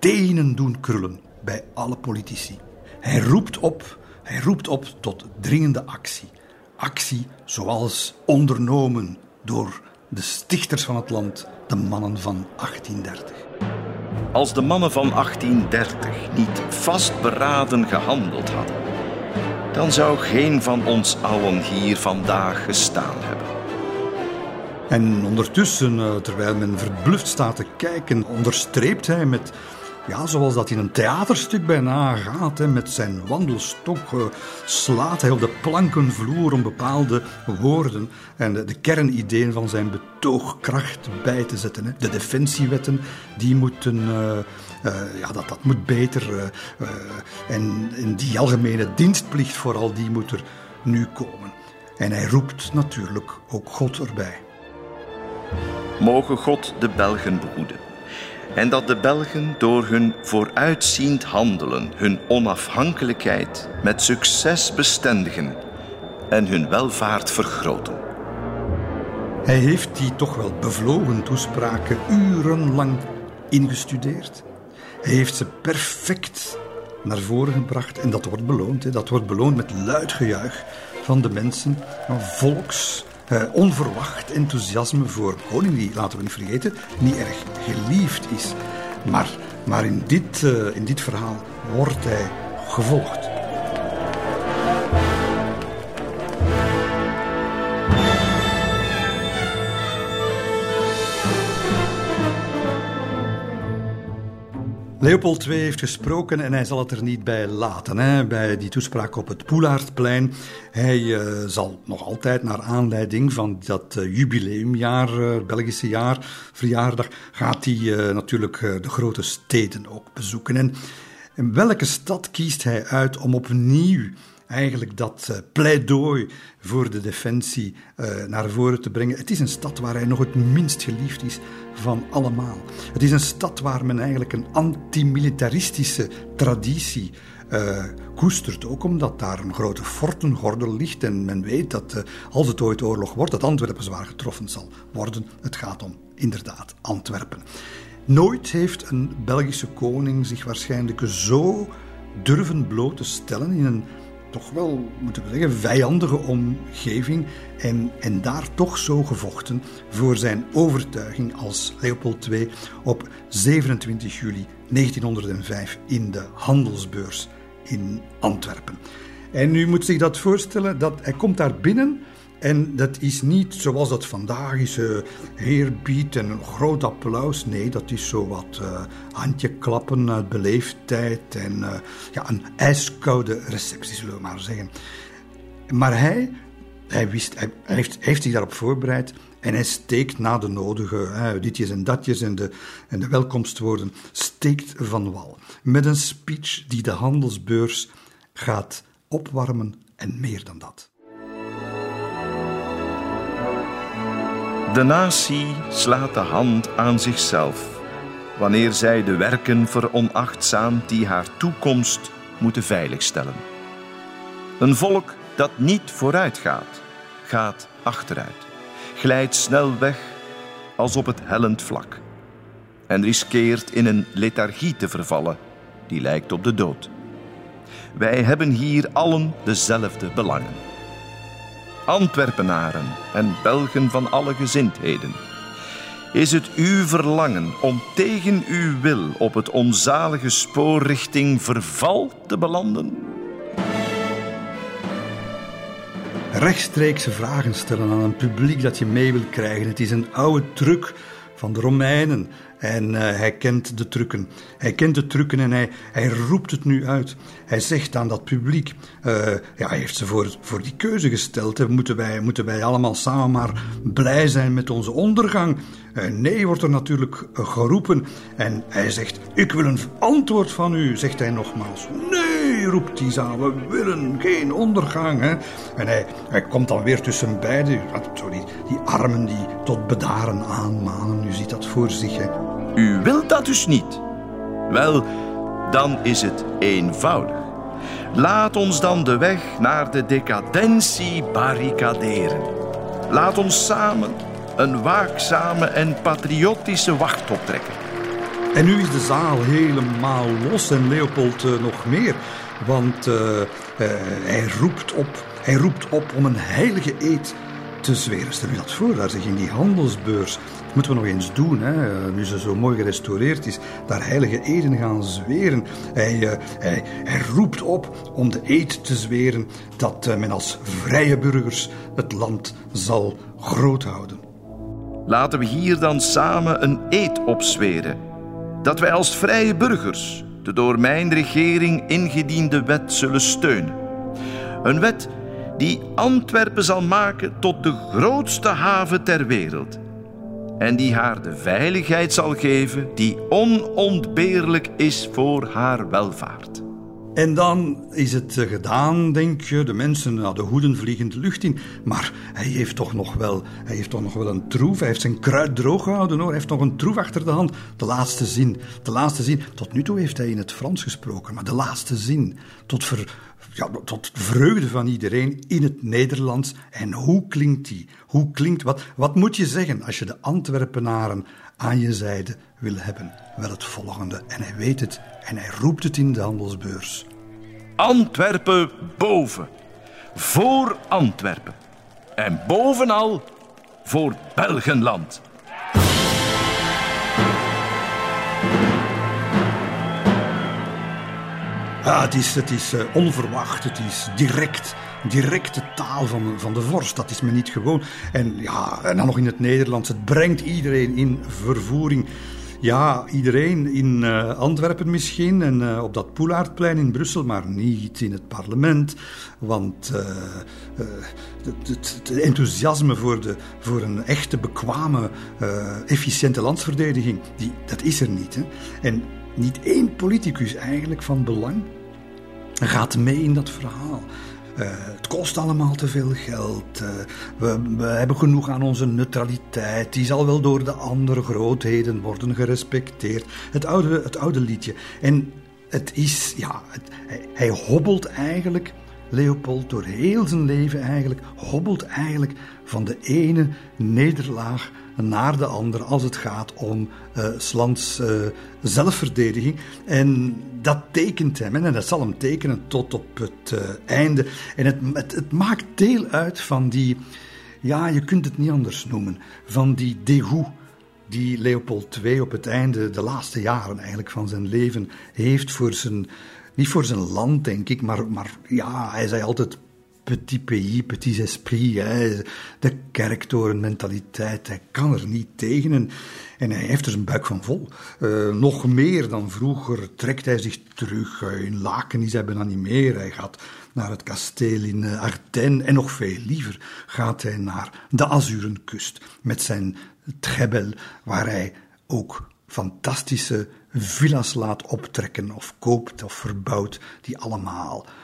tenen doen krullen bij alle politici. Hij roept op, hij roept op tot dringende actie actie zoals ondernomen door de stichters van het land, de mannen van 1830. Als de mannen van 1830 niet vastberaden gehandeld hadden, dan zou geen van ons allen hier vandaag gestaan hebben. En ondertussen, eh, terwijl men verbluft staat te kijken, onderstreept hij met ja, zoals dat in een theaterstuk bijna gaat. Hè. Met zijn wandelstok uh, slaat hij op de plankenvloer om bepaalde woorden en de, de kernideeën van zijn betoogkracht bij te zetten. Hè. De defensiewetten, die moeten, uh, uh, ja, dat, dat moet beter. en, en die algemene dienstplicht vooral, die moet er nu komen. En hij roept natuurlijk ook God erbij. Mogen God de Belgen behoeden en dat de Belgen door hun vooruitziend handelen hun onafhankelijkheid met succes bestendigen en hun welvaart vergroten. Hij heeft die toch wel bevlogen toespraken urenlang ingestudeerd. Hij heeft ze perfect naar voren gebracht en dat wordt beloond. Dat wordt beloond met luid gejuich van de mensen, van volks uh, onverwacht enthousiasme voor koning, die, laten we niet vergeten, niet erg geliefd is. Maar, maar in, dit, uh, in dit verhaal wordt hij gevolgd. Leopold II heeft gesproken en hij zal het er niet bij laten. Hè, bij die toespraak op het Poelaardplein. Hij uh, zal nog altijd naar aanleiding van dat uh, jubileumjaar, uh, Belgische jaar, verjaardag, gaat hij natuurlijk de grote steden ook bezoeken. En En welke stad kiest hij uit om opnieuw eigenlijk dat uh, pleidooi voor de defensie uh, naar voren te brengen. Het is een stad waar hij nog het minst geliefd is van allemaal. Het is een stad waar men eigenlijk een antimilitaristische traditie uh, koestert. Ook omdat daar een grote fortengordel ligt en men weet dat als het ooit oorlog wordt, dat Antwerpen zwaar getroffen zal worden. Het gaat om inderdaad Antwerpen. Nooit heeft een Belgische koning zich waarschijnlijk zo durven bloot te stellen in een toch wel, moeten we zeggen, vijandige omgeving en, en daar toch zo gevochten voor zijn overtuiging als Leopold II op 27 juli 1905 in de handelsbeurs in Antwerpen. En u moet zich dat voorstellen, dat hij komt daar binnen en dat is niet zoals dat vandaag is, uh, en een groot applaus. Nee, dat is zo wat uh, handjeklappen uit beleefdheid en uh, ja, een ijskoude receptie, zullen we maar zeggen. Maar hij, hij, wist, hij heeft, heeft zich daarop voorbereid en hij steekt na de nodige ditjes en datjes en de, en de welkomstwoorden, steekt van wal. Met een speech die de handelsbeurs gaat opwarmen en meer dan dat. De natie slaat de hand aan zichzelf wanneer zij de werken veronachtzaamt die haar toekomst moeten veiligstellen. Een volk dat niet vooruit gaat, gaat achteruit, glijdt snel weg als op het hellend vlak en riskeert in een lethargie te vervallen die lijkt op de dood. Wij hebben hier allen dezelfde belangen. Antwerpenaren en Belgen van alle gezindheden. Is het uw verlangen om tegen uw wil op het onzalige spoor richting verval te belanden? Rechtstreekse vragen stellen aan een publiek dat je mee wil krijgen. Het is een oude truc van de Romeinen. En uh, hij kent de trucken. Hij kent de trucken en hij, hij roept het nu uit. Hij zegt aan dat publiek, uh, ja, hij heeft ze voor, voor die keuze gesteld. Hè. Moeten, wij, moeten wij allemaal samen maar blij zijn met onze ondergang? Uh, nee, wordt er natuurlijk geroepen. En hij zegt, ik wil een antwoord van u, zegt hij nogmaals. Nee, roept die zaal, we willen geen ondergang. Hè. En hij, hij komt dan weer tussen beiden, sorry, die armen die tot bedaren aanmanen. U ziet dat voor zich. Hè. U wilt dat dus niet? Wel, dan is het eenvoudig. Laat ons dan de weg naar de decadentie barricaderen. Laat ons samen een waakzame en patriotische wacht optrekken. En nu is de zaal helemaal los en Leopold uh, nog meer. Want uh, uh, hij, roept op, hij roept op om een heilige eed te. Stel je dat voor, daar zich in die handelsbeurs moeten we nog eens doen, hè, nu ze zo mooi gerestaureerd is, daar heilige eden gaan zweren. Hij, uh, hij, hij roept op om de eed te zweren dat uh, men als vrije burgers het land zal groot houden. Laten we hier dan samen een eed opzweren. Dat wij als vrije burgers de door mijn regering ingediende wet zullen steunen. Een wet die Antwerpen zal maken tot de grootste haven ter wereld en die haar de veiligheid zal geven die onontbeerlijk is voor haar welvaart. En dan is het eh, gedaan, denk je. De mensen, nou, de hoeden vliegen de lucht in. Maar hij heeft toch nog wel, hij heeft toch nog wel een troef. Hij heeft zijn kruid droog gehouden hoor. Hij heeft nog een troef achter de hand. De laatste zin. De laatste zin. Tot nu toe heeft hij in het Frans gesproken. Maar de laatste zin. Tot ver, ja, tot vreugde van iedereen in het Nederlands. En hoe klinkt die? Hoe klinkt, wat, wat moet je zeggen als je de Antwerpenaren aan je zijde wil hebben? Wel het volgende. En hij weet het en hij roept het in de handelsbeurs. Antwerpen boven. Voor Antwerpen. En bovenal voor Belgenland. Ja, het is, het is uh, onverwacht, het is direct. Directe taal van, van de vorst, dat is me niet gewoon. En ja, en dan nog in het Nederlands, het brengt iedereen in vervoering. Ja, iedereen in uh, Antwerpen misschien en uh, op dat Poelaardplein in Brussel, maar niet in het parlement. Want het, enthousiasme voor, de, voor een echte, bekwame, efficiënte landsverdediging, die, dat is er niet. Hè? En niet één politicus eigenlijk van belang gaat mee in dat verhaal. Uh, het kost allemaal te veel geld. Uh, we, we, hebben genoeg aan onze neutraliteit. Die zal wel door de andere grootheden worden gerespecteerd. Het oude, het oude liedje. En het is, ja, hij, hij hobbelt eigenlijk Leopold door heel zijn leven eigenlijk hobbelt eigenlijk van de ene nederlaag naar de andere als het gaat om uh, Slans uh, zelfverdediging. En dat tekent hem en dat zal hem tekenen tot op het uh, einde. En het, het, het, maakt deel uit van die, ja, je kunt het niet anders noemen, van die dégoût die Leopold II op het einde, de laatste jaren eigenlijk van zijn leven, heeft voor zijn niet voor zijn land, denk ik, maar, maar ja, hij zei altijd petit pays, petit esprit. Hè. De kerktorenmentaliteit, hij kan er niet tegen. En, en hij heeft er zijn buik van vol. Uh, nog meer dan vroeger trekt hij zich terug. Uh, in Laken is hij niet meer. Hij gaat naar het kasteel in uh, Ardennes. En nog veel liever gaat hij naar de Azurenkust met zijn Trebel, waar hij ook fantastische villa's laat optrekken of koopt of verbouwt, die allemaal eh,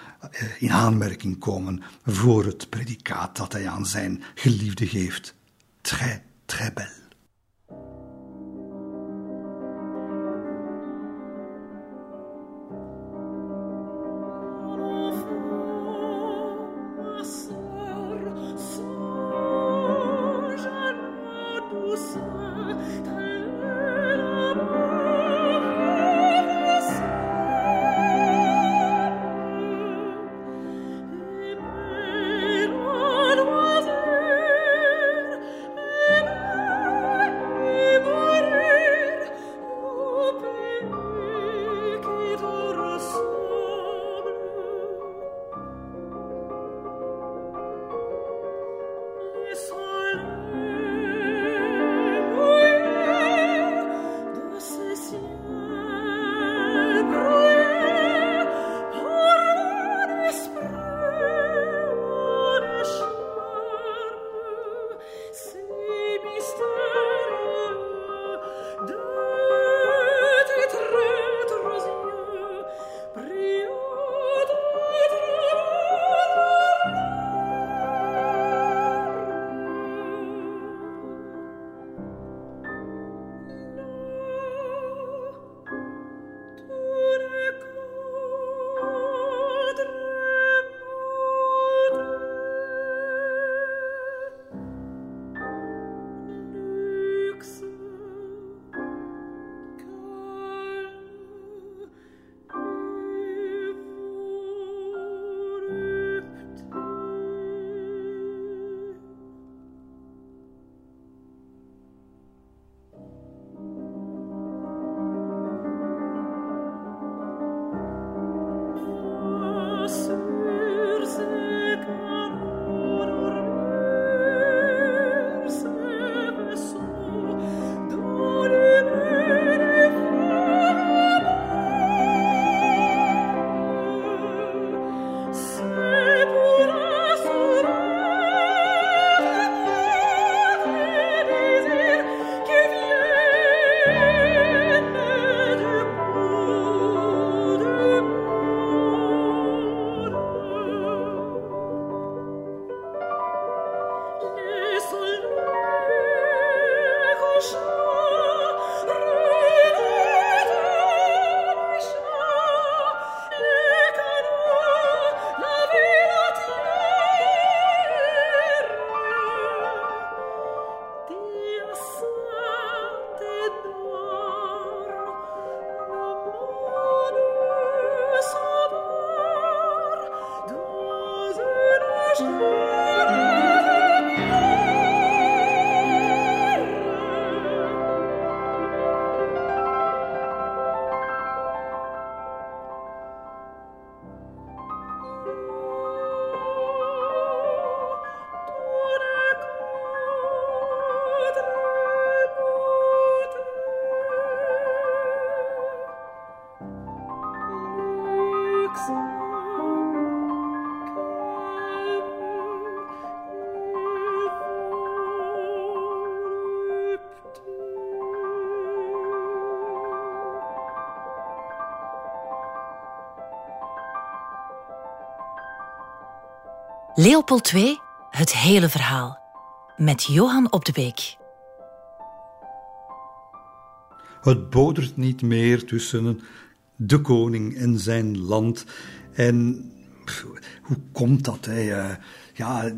in aanmerking komen voor het predicaat dat hij aan zijn geliefde geeft. Très, très belle. Leopold II, het hele verhaal. Met Johan op de Beek. Het bodert niet meer tussen de koning en zijn land. En hoe komt dat? Hè? ja,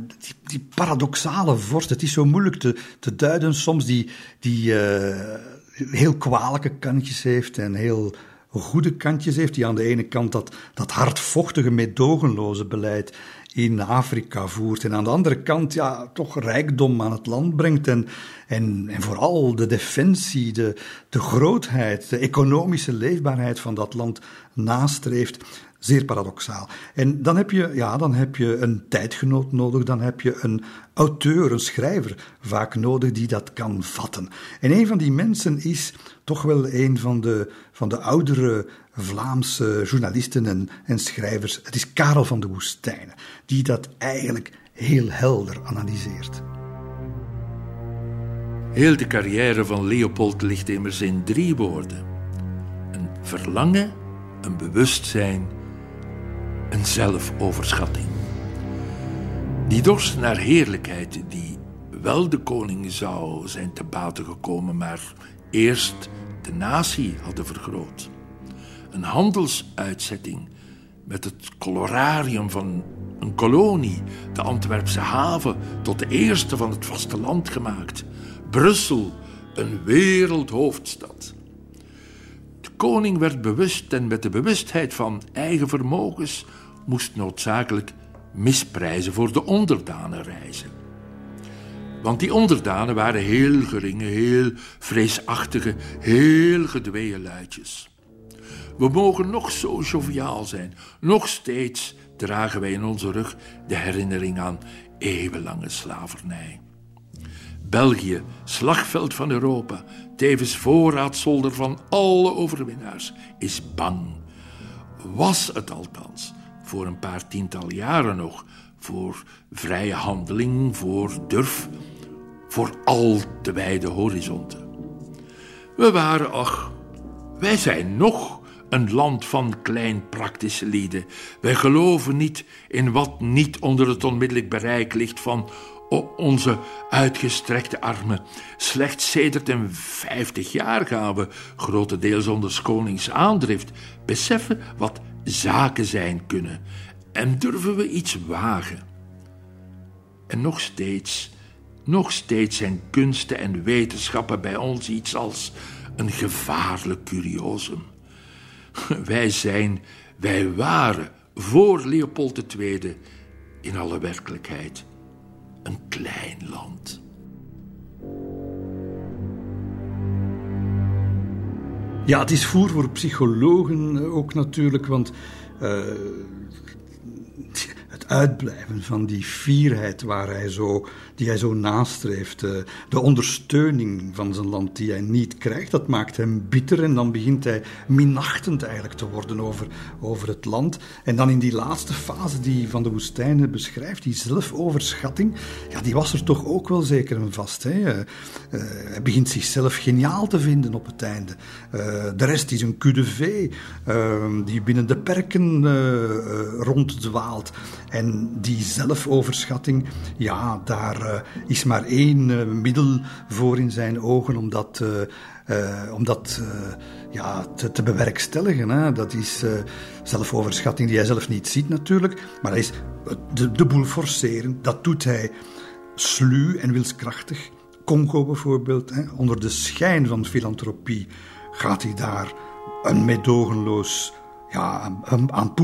die, paradoxale vorst, het is zo moeilijk te, te duiden soms, die, die uh, heel kwalijke kantjes heeft en heel goede kantjes heeft, die aan de ene kant dat, dat hardvochtige, meedogenloze beleid in Afrika voert. En aan de andere kant ja, toch rijkdom aan het land brengt. En, en, en vooral de defensie, de, de grootheid, de economische leefbaarheid van dat land nastreeft. Zeer paradoxaal. En dan heb je, ja, dan heb je een tijdgenoot nodig, dan heb je een auteur, een schrijver vaak nodig die dat kan vatten. En een van die mensen is toch wel een van de, van de oudere Vlaamse journalisten en, en schrijvers. Het is Karel van de Woestijnen, die dat eigenlijk heel helder analyseert. Heel de carrière van Leopold ligt immers in drie woorden: een verlangen, een bewustzijn, een zelfoverschatting. Die dorst naar heerlijkheid, die wel de koning zou zijn te baten gekomen, maar eerst de natie hadden vergroot. Een handelsuitzetting met het colorarium van een kolonie, de Antwerpse haven, tot de eerste van het vasteland gemaakt. Brussel, een wereldhoofdstad. De koning werd bewust en met de bewustheid van eigen vermogens moest noodzakelijk misprijzen voor de onderdanen reizen. Want die onderdanen waren heel geringe, heel vreesachtige, heel gedwee luidjes. We mogen nog zo joviaal zijn, nog steeds dragen wij in onze rug de herinnering aan eeuwenlange slavernij. België, slagveld van Europa, tevens voorraadzolder van alle overwinnaars, is bang. Was het althans, voor een paar tiental jaren nog, voor vrije handeling, voor durf, voor al te wijde horizonten. We waren, ach, wij zijn nog een land van klein praktische lieden. Wij geloven niet in wat niet onder het onmiddellijk bereik ligt van onze uitgestrekte armen. Slechts sedert een vijftig jaar gaan we, grotendeels onder konings aandrift, beseffen wat zaken zijn kunnen en durven we iets wagen. En nog steeds, nog steeds zijn kunsten en wetenschappen bij ons iets als een gevaarlijk curiosum. Wij zijn, wij waren voor Leopold II in alle werkelijkheid een klein land. Ja, het is voer voor psychologen ook natuurlijk, want uh, het uitblijven van die fierheid waar hij zo, die hij zo nastreeft, de ondersteuning van zijn land die hij niet krijgt, dat maakt hem bitter en dan begint hij minachtend eigenlijk te worden over, over het land. En dan in die laatste fase die Van de Woestijnen beschrijft, die zelfoverschatting, ja, die was er toch ook wel zeker een vast. Hè? Uh, hij begint zichzelf geniaal te vinden op het einde. De rest is een kudde vee die binnen de perken ronddwaalt. En die zelfoverschatting, ja, daar uh, is maar één uh, middel voor in zijn ogen om dat, uh, om dat ja, te, te bewerkstelligen. Hè. Dat is zelfoverschatting die hij zelf niet ziet natuurlijk, maar dat is de, de boel forceren. Dat doet hij sluw en wilskrachtig. Congo bijvoorbeeld, hè, onder de schijn van filantropie gaat hij daar een meedogenloos ja, aan, aan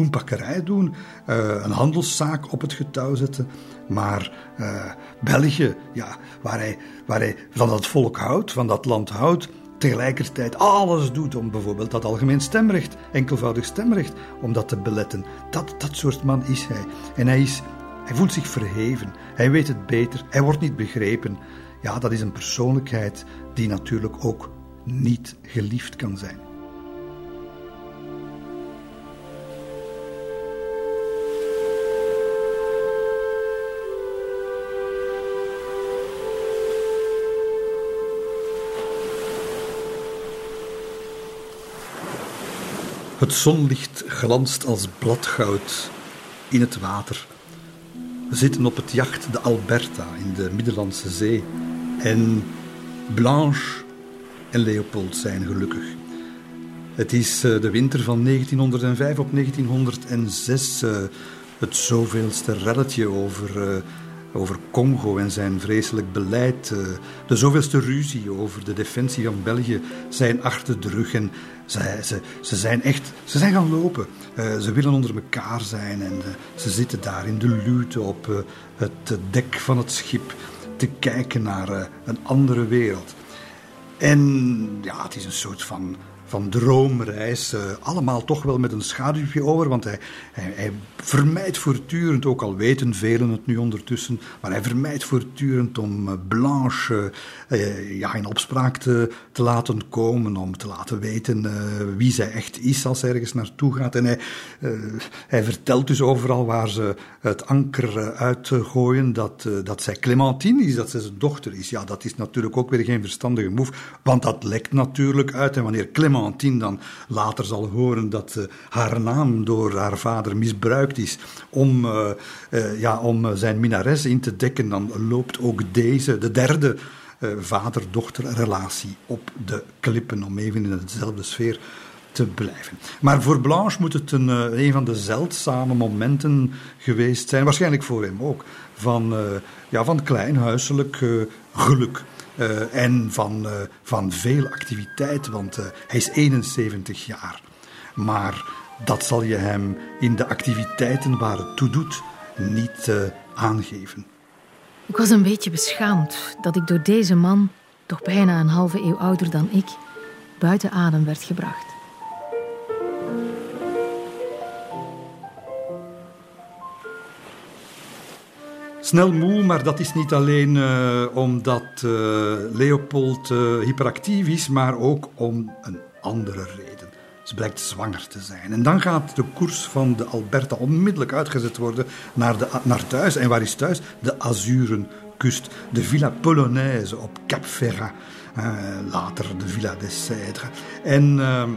doen, uh, een handelszaak op het getouw zetten. Maar uh, België, ja, waar, hij, waar hij van dat volk houdt, van dat land houdt, tegelijkertijd alles doet om bijvoorbeeld dat algemeen stemrecht, enkelvoudig stemrecht, om dat te beletten. Dat, dat soort man is hij. En hij, is, hij voelt zich verheven, hij weet het beter, hij wordt niet begrepen. Ja, dat is een persoonlijkheid die natuurlijk ook niet geliefd kan zijn. Het zonlicht glanst als bladgoud in het water. We zitten op het jacht de Alberta in de Middellandse Zee. En Blanche en Leopold zijn gelukkig. Het is eh, de winter van 1905 op 1906, eh, het zoveelste relletje over, uh, over Congo en zijn vreselijk beleid. De zoveelste ruzie over de defensie van België zijn achter de rug. Ze, ze, ze zijn echt ze zijn gaan lopen. ze willen onder elkaar zijn en ze zitten daar in de lute op het dek van het schip te kijken naar een andere wereld. En ja, het is een soort van van droomreis. Uh, allemaal toch wel met een schaduwje over, want hij, hij, hij, vermijdt voortdurend, ook al weten velen het nu ondertussen, maar hij vermijdt voortdurend om eh, Blanche uh, ja, in opspraak te, te laten komen, om te laten weten wie zij echt is als hij ergens naartoe gaat. En hij, hij vertelt dus overal waar ze het anker uitgooien dat, dat zij Clementine is, dat zij zijn dochter is. Ja, dat is natuurlijk ook weer geen verstandige move, want dat lekt natuurlijk uit. En wanneer Clementine Dan later zal horen dat uh, haar naam door haar vader misbruikt is om, uh, uh, ja, om zijn minares in te dekken, dan loopt ook deze, de derde vader-dochter relatie op de klippen, om even in dezelfde sfeer te blijven. Maar voor Blanche moet het een, een van de zeldzame momenten geweest zijn, waarschijnlijk voor hem ook, van, ja, van klein huiselijk geluk. Uh, en van, uh, van veel activiteit, want uh, hij is 71 jaar. Maar dat zal je hem in de activiteiten waar het toe doet niet aangeven. Ik was een beetje beschaamd dat ik door deze man, toch bijna een halve eeuw ouder dan ik, buiten adem werd gebracht. Snel moe, maar dat is niet alleen uh, omdat uh, Leopold uh, hyperactief is, maar ook om een andere reden. Ze blijkt zwanger te zijn. En dan gaat de koers van de Alberta onmiddellijk uitgezet worden naar, de, naar thuis. En waar is thuis? De Azurenkust. De Villa Polonaise op Cap Ferrat. later de Villa des Cèdres. En ehm,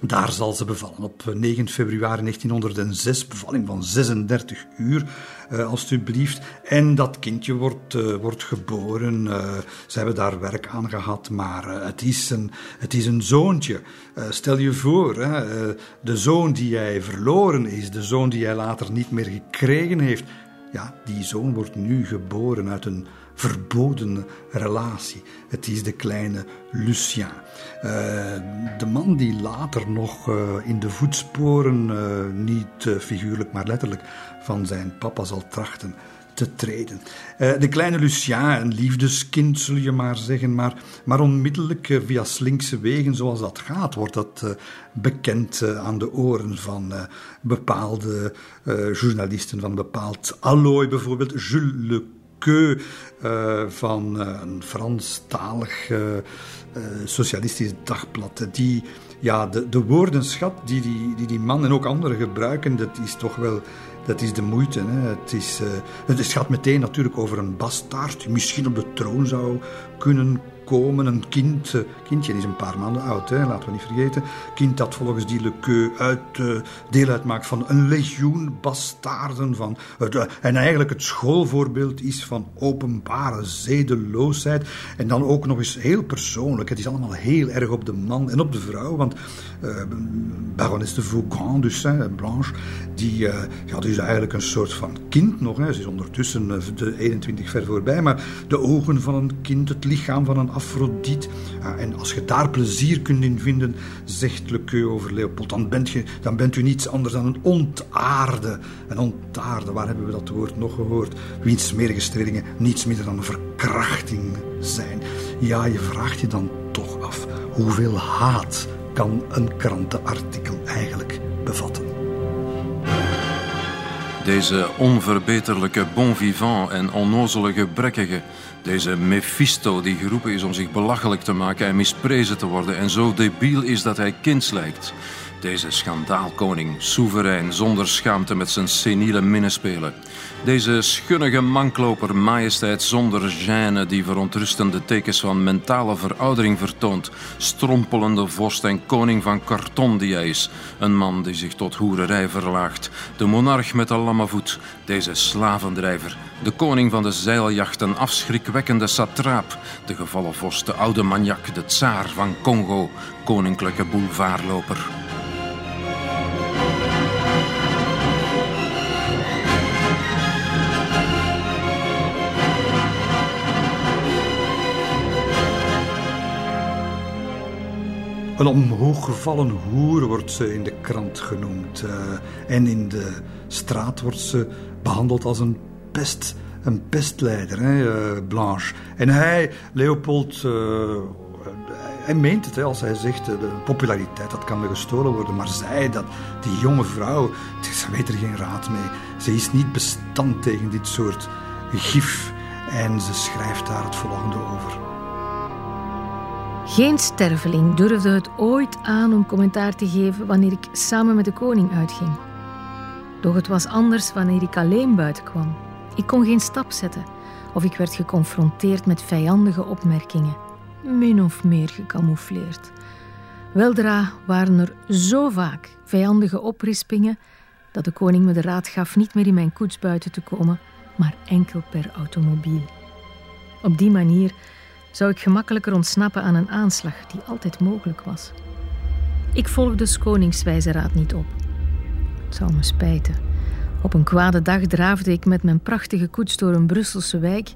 daar zal ze bevallen op 9 februari 1906, bevalling van 36 uur, uh, alstublieft. En dat kindje wordt, uh, wordt geboren. Ze hebben daar werk aan gehad, maar het, is een, het is een zoontje. stel je voor, de zoon die hij verloren is, de zoon die hij later niet meer gekregen heeft, ja, die zoon wordt nu geboren uit een verboden relatie. Het is de kleine Lucien. Uh, de man die later nog uh, in de voetsporen, uh, niet figuurlijk maar letterlijk, van zijn papa zal trachten te treden. de kleine Lucien, een liefdeskind zul je maar zeggen, maar, maar onmiddellijk via slinkse wegen zoals dat gaat, wordt dat bekend aan de oren van bepaalde journalisten, van bepaald allooi, bijvoorbeeld Jules Le uh, van uh, een Franstalig uh, socialistisch dagblad. Die, ja, de, de woordenschat die die, die die man en ook anderen gebruiken, dat is toch wel dat is de moeite. Hè. Het, is, het gaat meteen natuurlijk over een bastaard die misschien op de troon zou kunnen komen. Een kind, eh, kindje is een paar maanden oud, hè, laten we niet vergeten. Kind dat volgens die Le uit, uh, deel uitmaakt van een legioen bastaarden. Van uh, en eigenlijk het schoolvoorbeeld is van openbare zedeloosheid. En dan ook nog eens heel persoonlijk. Het is allemaal heel erg op de man en op de vrouw. Want uh, de Vaughan, dus Blanche, die, ja, die is eigenlijk een soort van kind nog. Hè. Ze is ondertussen de 21 ver voorbij. Maar de ogen van een kind, het lichaam van een Afrodite. en als je daar plezier kunt in vinden, zegt Lequeu over Leopold, dan bent, je, dan bent u niets anders dan een ontaarde. Een ontaarde, waar hebben we dat woord nog gehoord? Wiens smerige strelingen niets minder dan een verkrachting zijn. Ja, je vraagt je dan toch af, hoeveel haat kan een krantenartikel eigenlijk bevatten? Deze onverbeterlijke bon vivant en onnozele gebrekkige deze Mephisto die geroepen is om zich belachelijk te maken en misprezen te worden en zo debiel is dat hij kinds lijkt. Deze schandaalkoning, soeverein, zonder schaamte met zijn seniele minnespelen. Deze schunnige mankloper, majesteit zonder gêne, die verontrustende tekens van mentale veroudering vertoont. Strompelende vorst en koning van karton die hij is. Een man die zich tot hoererij verlaagt. De monarch met de lamme voet. Deze slavendrijver. De koning van de zeiljacht, een afschrikwekkende satraap. De gevallen vorst, de oude maniak, de tsaar van Congo. Koninklijke boulevardloper. Een omhooggevallen hoer wordt ze in de krant genoemd. Uh, en in de straat wordt ze behandeld als een pest, een pestleider, hè, uh, Blanche. En hij, Leopold, uh, hij meent het hè, als hij zegt de populariteit dat kan me gestolen worden. Maar zij, dat, die jonge vrouw, ze weet er geen raad mee. Ze is niet bestand tegen dit soort gif. En ze schrijft daar het volgende over. Geen sterveling durfde het ooit aan om commentaar te geven wanneer ik samen met de koning uitging. Doch het was anders wanneer ik alleen buiten kwam. Ik kon geen stap zetten of ik werd geconfronteerd met vijandige opmerkingen, min of meer gecamoufleerd. Weldra waren er zo vaak vijandige oprispingen dat de koning me de raad gaf niet meer in mijn koets buiten te komen, maar enkel per automobiel. Op die manier zou ik gemakkelijker ontsnappen aan een aanslag die altijd mogelijk was. Ik volgde Koningswijze raad niet op. Het zou me spijten. Op een kwade dag draafde ik met mijn prachtige koets door een Brusselse wijk.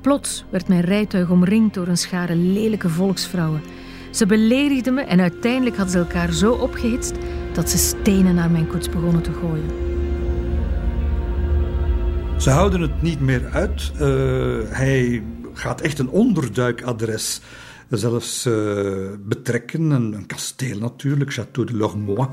Plots werd mijn rijtuig omringd door een schare lelijke volksvrouwen. Ze beledigden me en uiteindelijk hadden ze elkaar zo opgehitst dat ze stenen naar mijn koets begonnen te gooien. Ze houden het niet meer uit. Uh, hij gaat echt een onderduikadres zelfs uh, betrekken. Een, een, kasteel natuurlijk, Château de Lormois,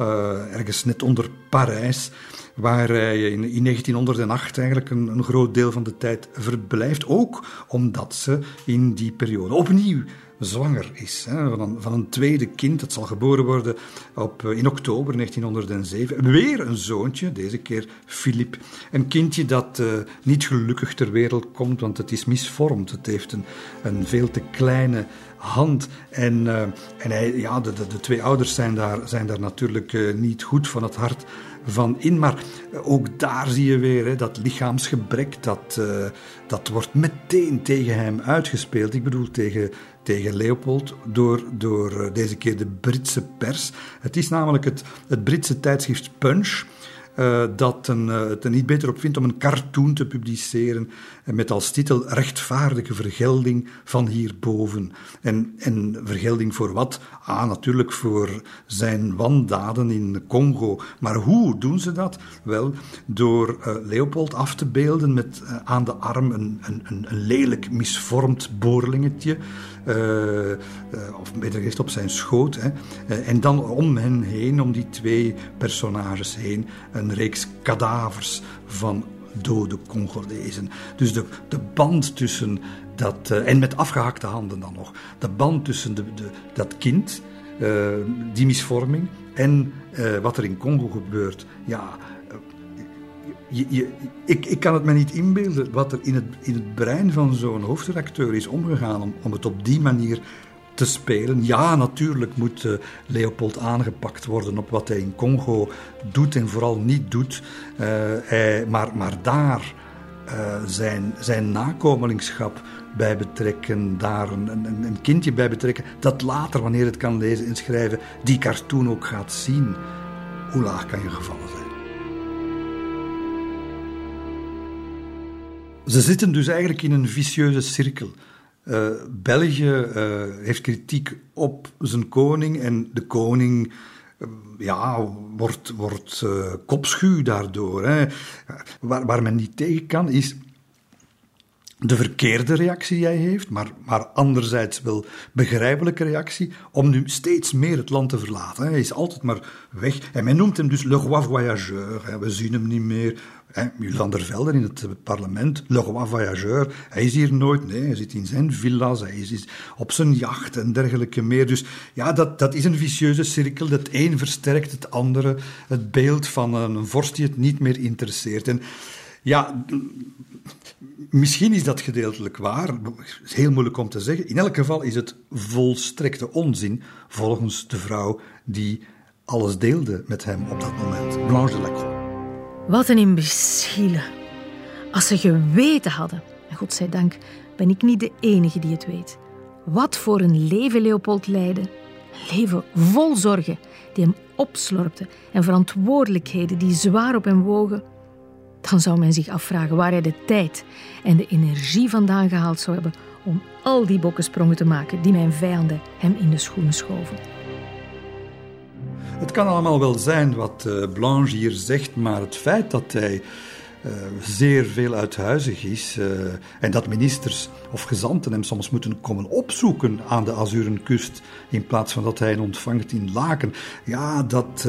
uh, ergens net onder Parijs, waar hij in, in 1908 eigenlijk een, een, groot deel van de tijd verblijft. Ook omdat ze in die periode opnieuw zwanger is. Hè, van, een, van, een, tweede kind. Dat zal geboren worden op, eh, in oktober 1907. Weer een zoontje, deze keer Philippe. Een kindje dat uh, niet gelukkig ter wereld komt, want het is misvormd. Het heeft een, een veel te kleine hand. En, uh, en hij, ja, de, de, twee ouders zijn daar, zijn daar natuurlijk niet goed van het hart van in. Maar ook daar zie je weer hè, dat lichaamsgebrek, dat, dat wordt meteen tegen hem uitgespeeld. Ik bedoel tegen tegen Leopold door, door eh, deze keer de Britse pers. Het is namelijk het, het Britse tijdschrift Punch. Uh, dat een, uh, het er niet beter op vindt om een cartoon te publiceren met als titel Rechtvaardige vergelding van hierboven. En, en vergelding voor wat? Ah, natuurlijk voor zijn wandaden in Congo. Maar hoe doen ze dat? Wel, door Leopold af te beelden met aan de arm een, een, een, lelijk misvormd boorlingetje. Uh, uh, of beter gezegd op zijn schoot. Hè. Uh, en dan om hen heen, om die twee personages heen, een reeks kadavers van dode Congolezen. Dus de, de band tussen dat, en met afgehakte handen dan nog, de band tussen de, de, dat kind, die misvorming, en wat er in Congo gebeurt, ja, je, ik, ik, kan het me niet inbeelden wat er in het, in het brein van zo'n hoofdredacteur is omgegaan om, het op die manier te spelen. Ja, natuurlijk moet uh, Leopold aangepakt worden op wat hij in Congo doet en vooral niet doet. Hij, maar, maar daar uh, zijn, zijn nakomelingschap bij betrekken, daar een, een, een kindje bij betrekken, dat later, wanneer het kan lezen en schrijven, die cartoon ook gaat zien. Hoe laag kan je gevallen zijn? Ze zitten dus eigenlijk in een vicieuze cirkel. Uh, België uh, heeft kritiek op zijn koning en de koning uh, ja, wordt, wordt kopschuw daardoor. Hè. Waar, waar men niet tegen kan is de verkeerde reactie die hij heeft, maar, maar anderzijds wel begrijpelijke reactie, om nu steeds meer het land te verlaten. Hij is altijd maar weg. En men noemt hem dus le roi voyageur. We zien hem niet meer. Hè, van der Velden in het parlement, le roi voyageur, hij is hier nooit. Nee, hij zit in zijn villa's, hij is op zijn jacht en dergelijke meer. Dus ja, dat, dat is een vicieuze cirkel. Het een versterkt het andere. Het beeld van een vorst die het niet meer interesseert. En ja, misschien is dat gedeeltelijk waar. Is heel moeilijk om te zeggen. In elk geval is het volstrekte onzin volgens de vrouw die alles deelde met hem op dat moment, Blanche de Lacroix. Wat een imbeciele. Als ze geweten hadden, en godzijdank ben ik niet de enige die het weet, wat voor een leven Leopold leidde. Een leven vol zorgen die hem opslorpte en verantwoordelijkheden die zwaar op hem wogen, dan zou men zich afvragen waar hij de tijd en de energie vandaan gehaald zou hebben om al die bokkensprongen te maken die mijn vijanden hem in de schoenen schoven. Het kan allemaal wel zijn wat eh, Blanche hier zegt, maar het feit dat hij uh, zeer veel uithuizig is uh, en dat ministers of gezanten hem soms moeten komen opzoeken aan de Azurenkust in plaats van dat hij hen ontvangt in Laken, ja, dat,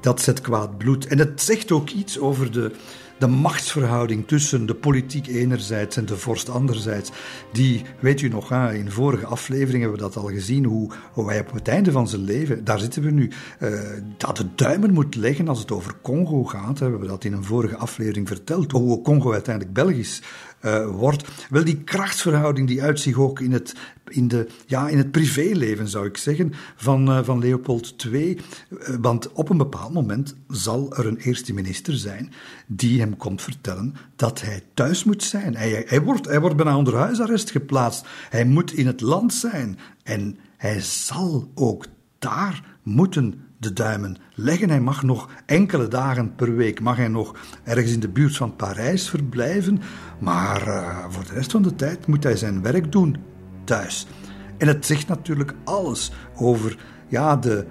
dat zet kwaad bloed. En het zegt ook iets over de, de machtsverhouding tussen de politiek enerzijds en de vorst anderzijds, die, weet u nog, in vorige afleveringen hebben we dat al gezien, hoe, hoe hij op het einde van zijn leven, daar zitten we nu, uh, dat de duimen moet leggen als het over Congo gaat. We hebben dat in een vorige aflevering verteld, hoe Congo uiteindelijk Belgisch uh, wordt. Wel, die krachtsverhouding die uitzicht ook in het, in, de, ja, in het privéleven, zou ik zeggen, van, uh, van Leopold II. Uh, want op een bepaald moment zal er een eerste minister zijn die hem komt vertellen dat hij thuis moet zijn. Hij, hij, wordt, hij wordt bijna onder huisarrest geplaatst. Hij moet in het land zijn. En hij zal ook daar moeten de duimen leggen. Hij mag nog enkele dagen per week mag hij nog ergens in de buurt van Parijs verblijven, maar uh, voor de rest van de tijd moet hij zijn werk doen thuis. En het zegt natuurlijk alles over ja, de,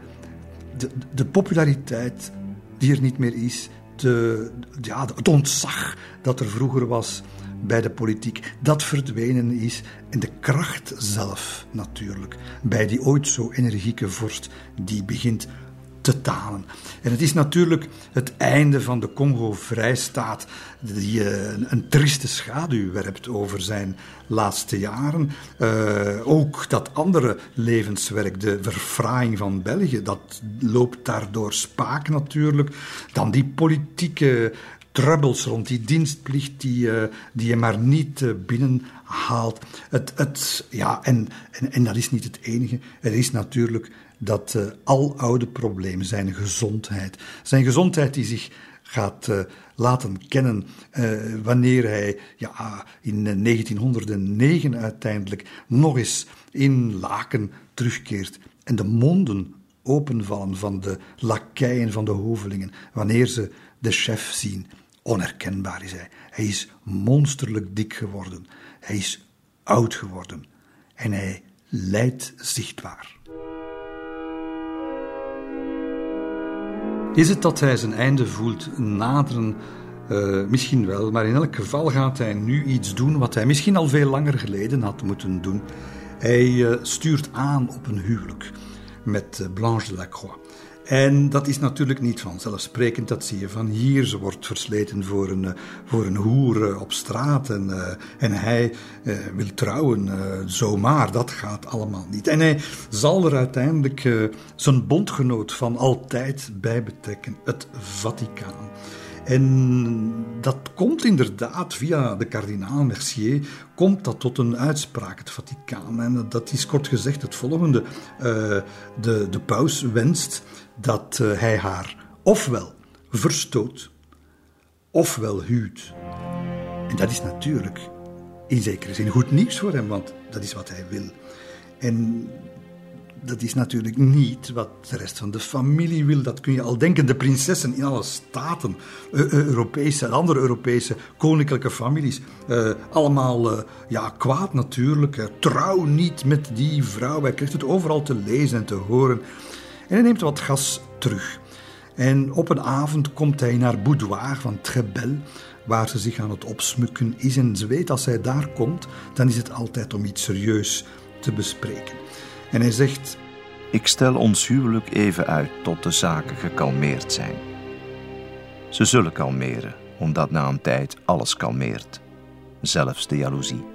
de, de populariteit die er niet meer is, de, ja, het ontzag dat er vroeger was bij de politiek, dat verdwenen is. En de kracht zelf natuurlijk, bij die ooit zo energieke vorst, die begint te talen. En het is natuurlijk het einde van de Congo-vrijstaat die uh, een trieste schaduw werpt over zijn laatste jaren. Uh, ook dat andere levenswerk, de verfraaiing van België, dat loopt daardoor spaak natuurlijk. Dan die politieke troubles rond die dienstplicht die, uh, die je maar niet uh, binnenhaalt. Het, het, ja, en, en, en dat is niet het enige. Er is natuurlijk dat uh, aloude probleem, zijn gezondheid. Zijn gezondheid die zich gaat uh, laten kennen uh, wanneer hij ja, in 1909 uiteindelijk nog eens in Laken terugkeert en de monden openvallen van de lakeien van de hovelingen wanneer ze de chef zien. Onherkenbaar is hij. Hij is monsterlijk dik geworden. Hij is oud geworden. En hij lijdt zichtbaar. Is het dat hij zijn einde voelt naderen? Uh, misschien wel, maar in elk geval gaat hij nu iets doen wat hij misschien al veel langer geleden had moeten doen. Hij uh, stuurt aan op een huwelijk met uh, Blanche de Lacroix. En dat is natuurlijk niet vanzelfsprekend, dat zie je van hier. Ze wordt versleten voor een, voor een hoer op straat en, uh, en hij wil trouwen zomaar. Dat gaat allemaal niet. En hij zal er uiteindelijk zijn bondgenoot van altijd bij betrekken, het Vaticaan. En dat komt inderdaad via de kardinaal Mercier, komt dat tot een uitspraak, het Vaticaan. En dat is kort gezegd het volgende. de, de paus wenst dat uh, hij haar ofwel verstoot, ofwel huwt. En dat is natuurlijk in zekere zin goed nieuws voor hem, want dat is wat hij wil. En dat is natuurlijk niet wat de rest van de familie wil. Dat kun je al denken. De prinsessen in alle staten, Europese en andere Europese koninklijke families, allemaal ja, kwaad natuurlijk. trouw niet met die vrouw. Hij krijgt het overal te lezen en te horen. En hij neemt wat gas terug. En op een avond komt hij naar boudoir van Trebel, waar ze zich aan het opsmukken is. En ze weet, als hij daar komt, dan is het altijd om iets serieus te bespreken. En hij zegt... Ik stel ons huwelijk even uit tot de zaken gekalmeerd zijn. Ze zullen kalmeren, omdat na een tijd alles kalmeert, zelfs de jaloezie.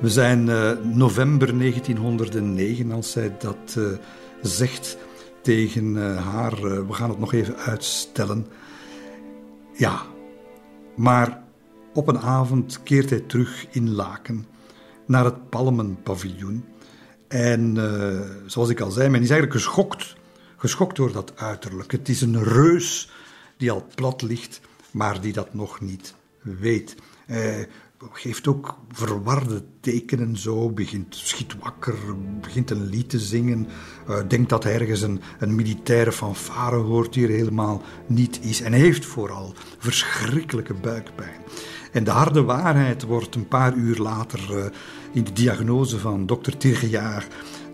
We zijn uh, november 1909 als zij dat uh, zegt tegen uh, haar. we gaan het nog even uitstellen. Ja, maar op een avond keert hij terug in Laken naar het Palmenpaviljoen. En zoals ik al zei, men is eigenlijk geschokt, geschokt door dat uiterlijk. Het is een reus die al plat ligt, maar die dat nog niet weet geeft ook verwarde tekenen zo, begint, schiet wakker, begint een lied te zingen, uh, denkt dat hij ergens een, een militaire fanfare hoort die er helemaal niet is. En hij heeft vooral verschrikkelijke buikpijn. En de harde waarheid wordt een paar uur later uh, in de diagnose van dokter Tirgejaar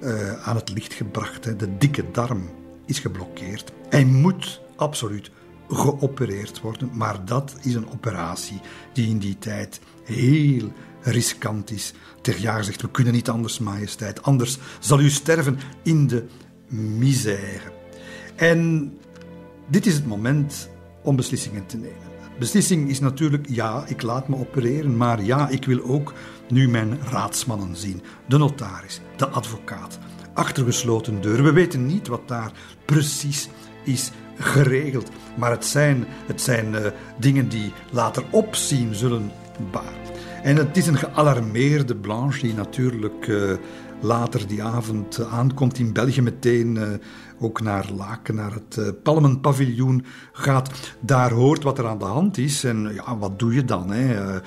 uh, aan het licht gebracht. De dikke darm is geblokkeerd. Hij moet absoluut geopereerd worden, maar dat is een operatie die in die tijd heel riskant is. Ter jaar zegt, we kunnen niet anders, majesteit. Anders zal u sterven in de misère. En dit is het moment om beslissingen te nemen. Beslissing is natuurlijk, ja, ik laat me opereren, maar ja, ik wil ook nu mijn raadsmannen zien. De notaris, de advocaat, achtergesloten deuren. We weten niet wat daar precies is geregeld, maar het zijn, het zijn uh, dingen die later opzien zullen en het is een gealarmeerde Blanche die natuurlijk uh, later die avond uh, aankomt in België meteen ook naar Laken, naar het Palmenpaviljoen gaat. Daar hoort wat er aan de hand is en ja, wat doe je dan? Hè?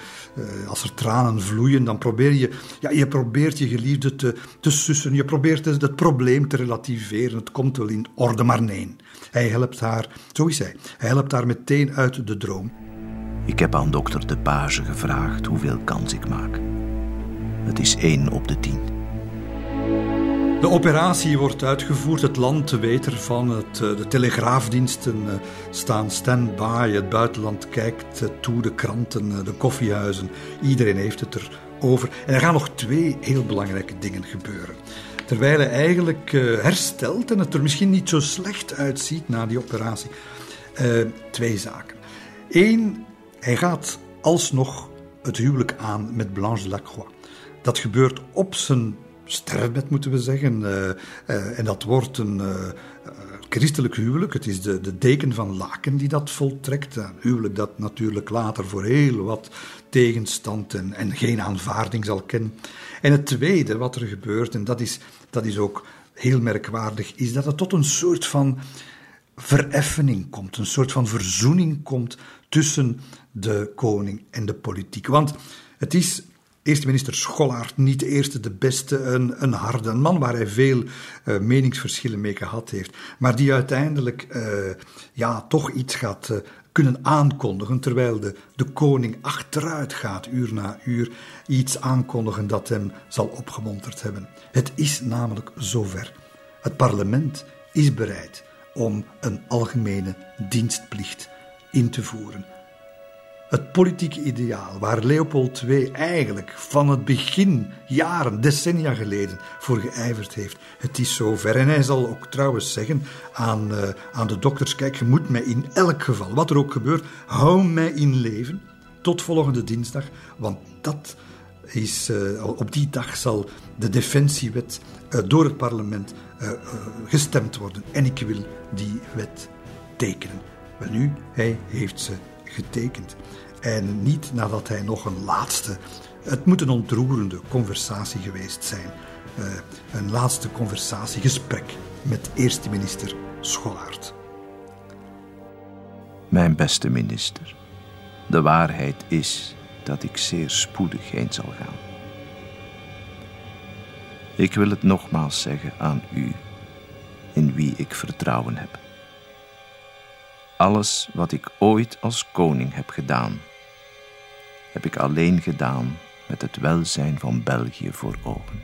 als er tranen vloeien, dan probeer je, ja, je probeert je geliefde te, te sussen. Je probeert het, het probleem te relativeren. Het komt wel in orde, maar nee. Hij helpt haar, zo is hij, hij helpt haar meteen uit de droom. Ik heb aan dokter De Page gevraagd hoeveel kans ik maak. Het is één op de tien. De operatie wordt uitgevoerd. Het land weet ervan. Het, eh, de telegraafdiensten eh, staan stand-by. Het buitenland kijkt eh, toe. De kranten, de koffiehuizen. Iedereen heeft het erover. En er gaan nog twee heel belangrijke dingen gebeuren. Terwijl hij eigenlijk herstelt en het er misschien niet zo slecht uitziet na die operatie. twee zaken. Eén, hij gaat alsnog het huwelijk aan met Blanche Lacroix. Dat gebeurt op zijn sterfbed, moeten we zeggen. Uh, en dat wordt een christelijk huwelijk. Het is de, de deken van Laken die dat voltrekt. Een huwelijk dat natuurlijk later voor heel wat tegenstand en, en geen aanvaarding zal kennen. En het tweede wat er gebeurt, en dat is, dat is ook heel merkwaardig, is dat het tot een soort van vereffening komt, een soort van verzoening komt tussen de koning en de politiek. Want het is eerste minister Schollaert niet de eerste, de beste, een, een harde, man waar hij veel uh, meningsverschillen mee gehad heeft, maar die uiteindelijk uh, ja, toch iets gaat uh, kunnen aankondigen, terwijl de, de koning achteruit gaat, uur na uur, iets aankondigen dat hem zal opgemonterd hebben. Het is namelijk zover. Het parlement is bereid om een algemene dienstplicht in te voeren. Het politieke ideaal waar Leopold II eigenlijk van het begin, jaren, decennia geleden, voor geijverd heeft. Het is zover. En hij zal ook trouwens zeggen aan, uh, aan de dokters: kijk, je moet mij in elk geval, wat er ook gebeurt, hou mij in leven tot volgende dinsdag. Want dat is, uh, op die dag zal de defensiewet uh, door het parlement gestemd worden. En ik wil die wet tekenen. Wel nu, hij heeft ze getekend. En niet nadat hij nog een laatste, het moet een ontroerende conversatie geweest zijn. Uh, een laatste conversatiegesprek met eerste minister Schollaert. Mijn beste minister, de waarheid is dat ik zeer spoedig heen zal gaan. Ik wil het nogmaals zeggen aan u, in wie ik vertrouwen heb. Alles wat ik ooit als koning heb gedaan, heb ik alleen gedaan met het welzijn van België voor ogen.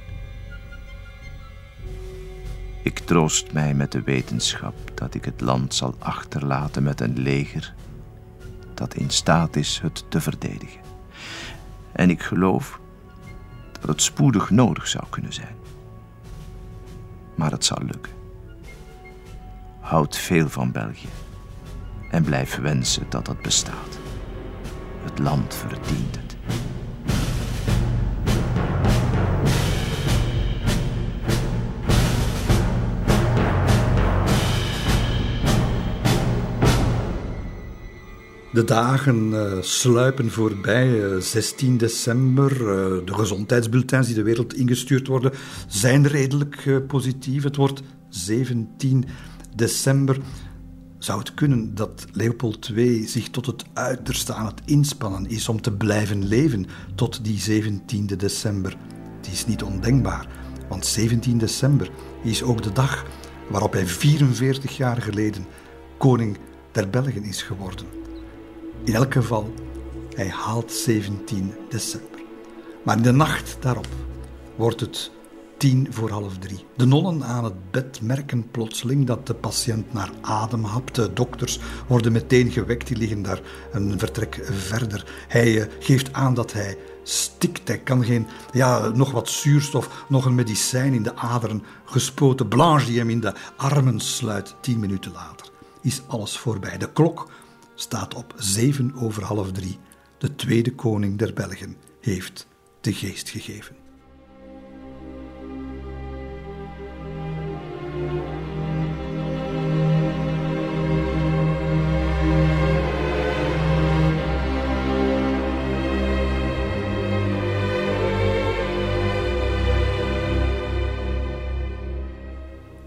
Ik troost mij met de wetenschap dat ik het land zal achterlaten met een leger dat in staat is het te verdedigen. En ik geloof dat het spoedig nodig zou kunnen zijn. Maar het zal lukken. houdt veel van België en blijf wensen dat dat bestaat. Het land verdient het. De dagen uh, sluipen voorbij. Uh, 16 december. Uh, de gezondheidsbulletins die de wereld ingestuurd worden zijn redelijk positief. Het wordt 17 december. Zou het kunnen dat Leopold II zich tot het uiterste aan het inspannen is om te blijven leven tot die 17 december? Het is niet ondenkbaar, want 17 december is ook de dag waarop hij 44 jaar geleden koning der Belgen is geworden. In elk geval, hij haalt 17 december. Maar in de nacht daarop wordt het tien voor half drie. De nonnen aan het bed merken plotseling dat de patiënt naar adem hapt. De dokters worden meteen gewekt, die liggen daar een vertrek verder. Hij eh, geeft aan dat hij stikt. Hij kan geen, ja, nog wat zuurstof, nog een medicijn in de aderen gespoten. Blanche die hem in de armen sluit. Tien minuten later is alles voorbij. De klok staat op zeven over half drie. De tweede koning der Belgen heeft de geest gegeven.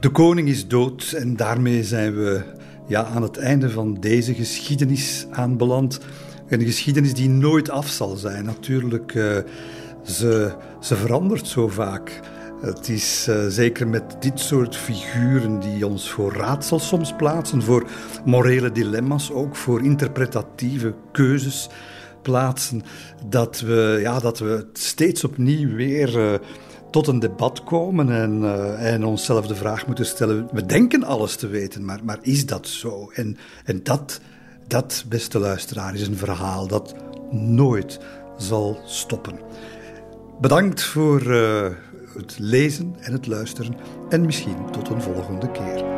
De koning is dood en daarmee zijn we ja, aan het einde van deze geschiedenis aanbeland. Een geschiedenis die nooit af zal zijn. Natuurlijk, uh, ze, ze verandert zo vaak. Het is uh, zeker met dit soort figuren die ons voor raadsels soms plaatsen, voor morele dilemma's ook, voor interpretatieve keuzes plaatsen, dat we, ja, dat we steeds opnieuw weer uh, tot een debat komen en, uh, en onszelf de vraag moeten stellen: we denken alles te weten, maar, maar is dat zo? En, en dat, dat, beste luisteraar, is een verhaal dat nooit zal stoppen. Bedankt voor uh, het lezen en het luisteren en misschien tot een volgende keer.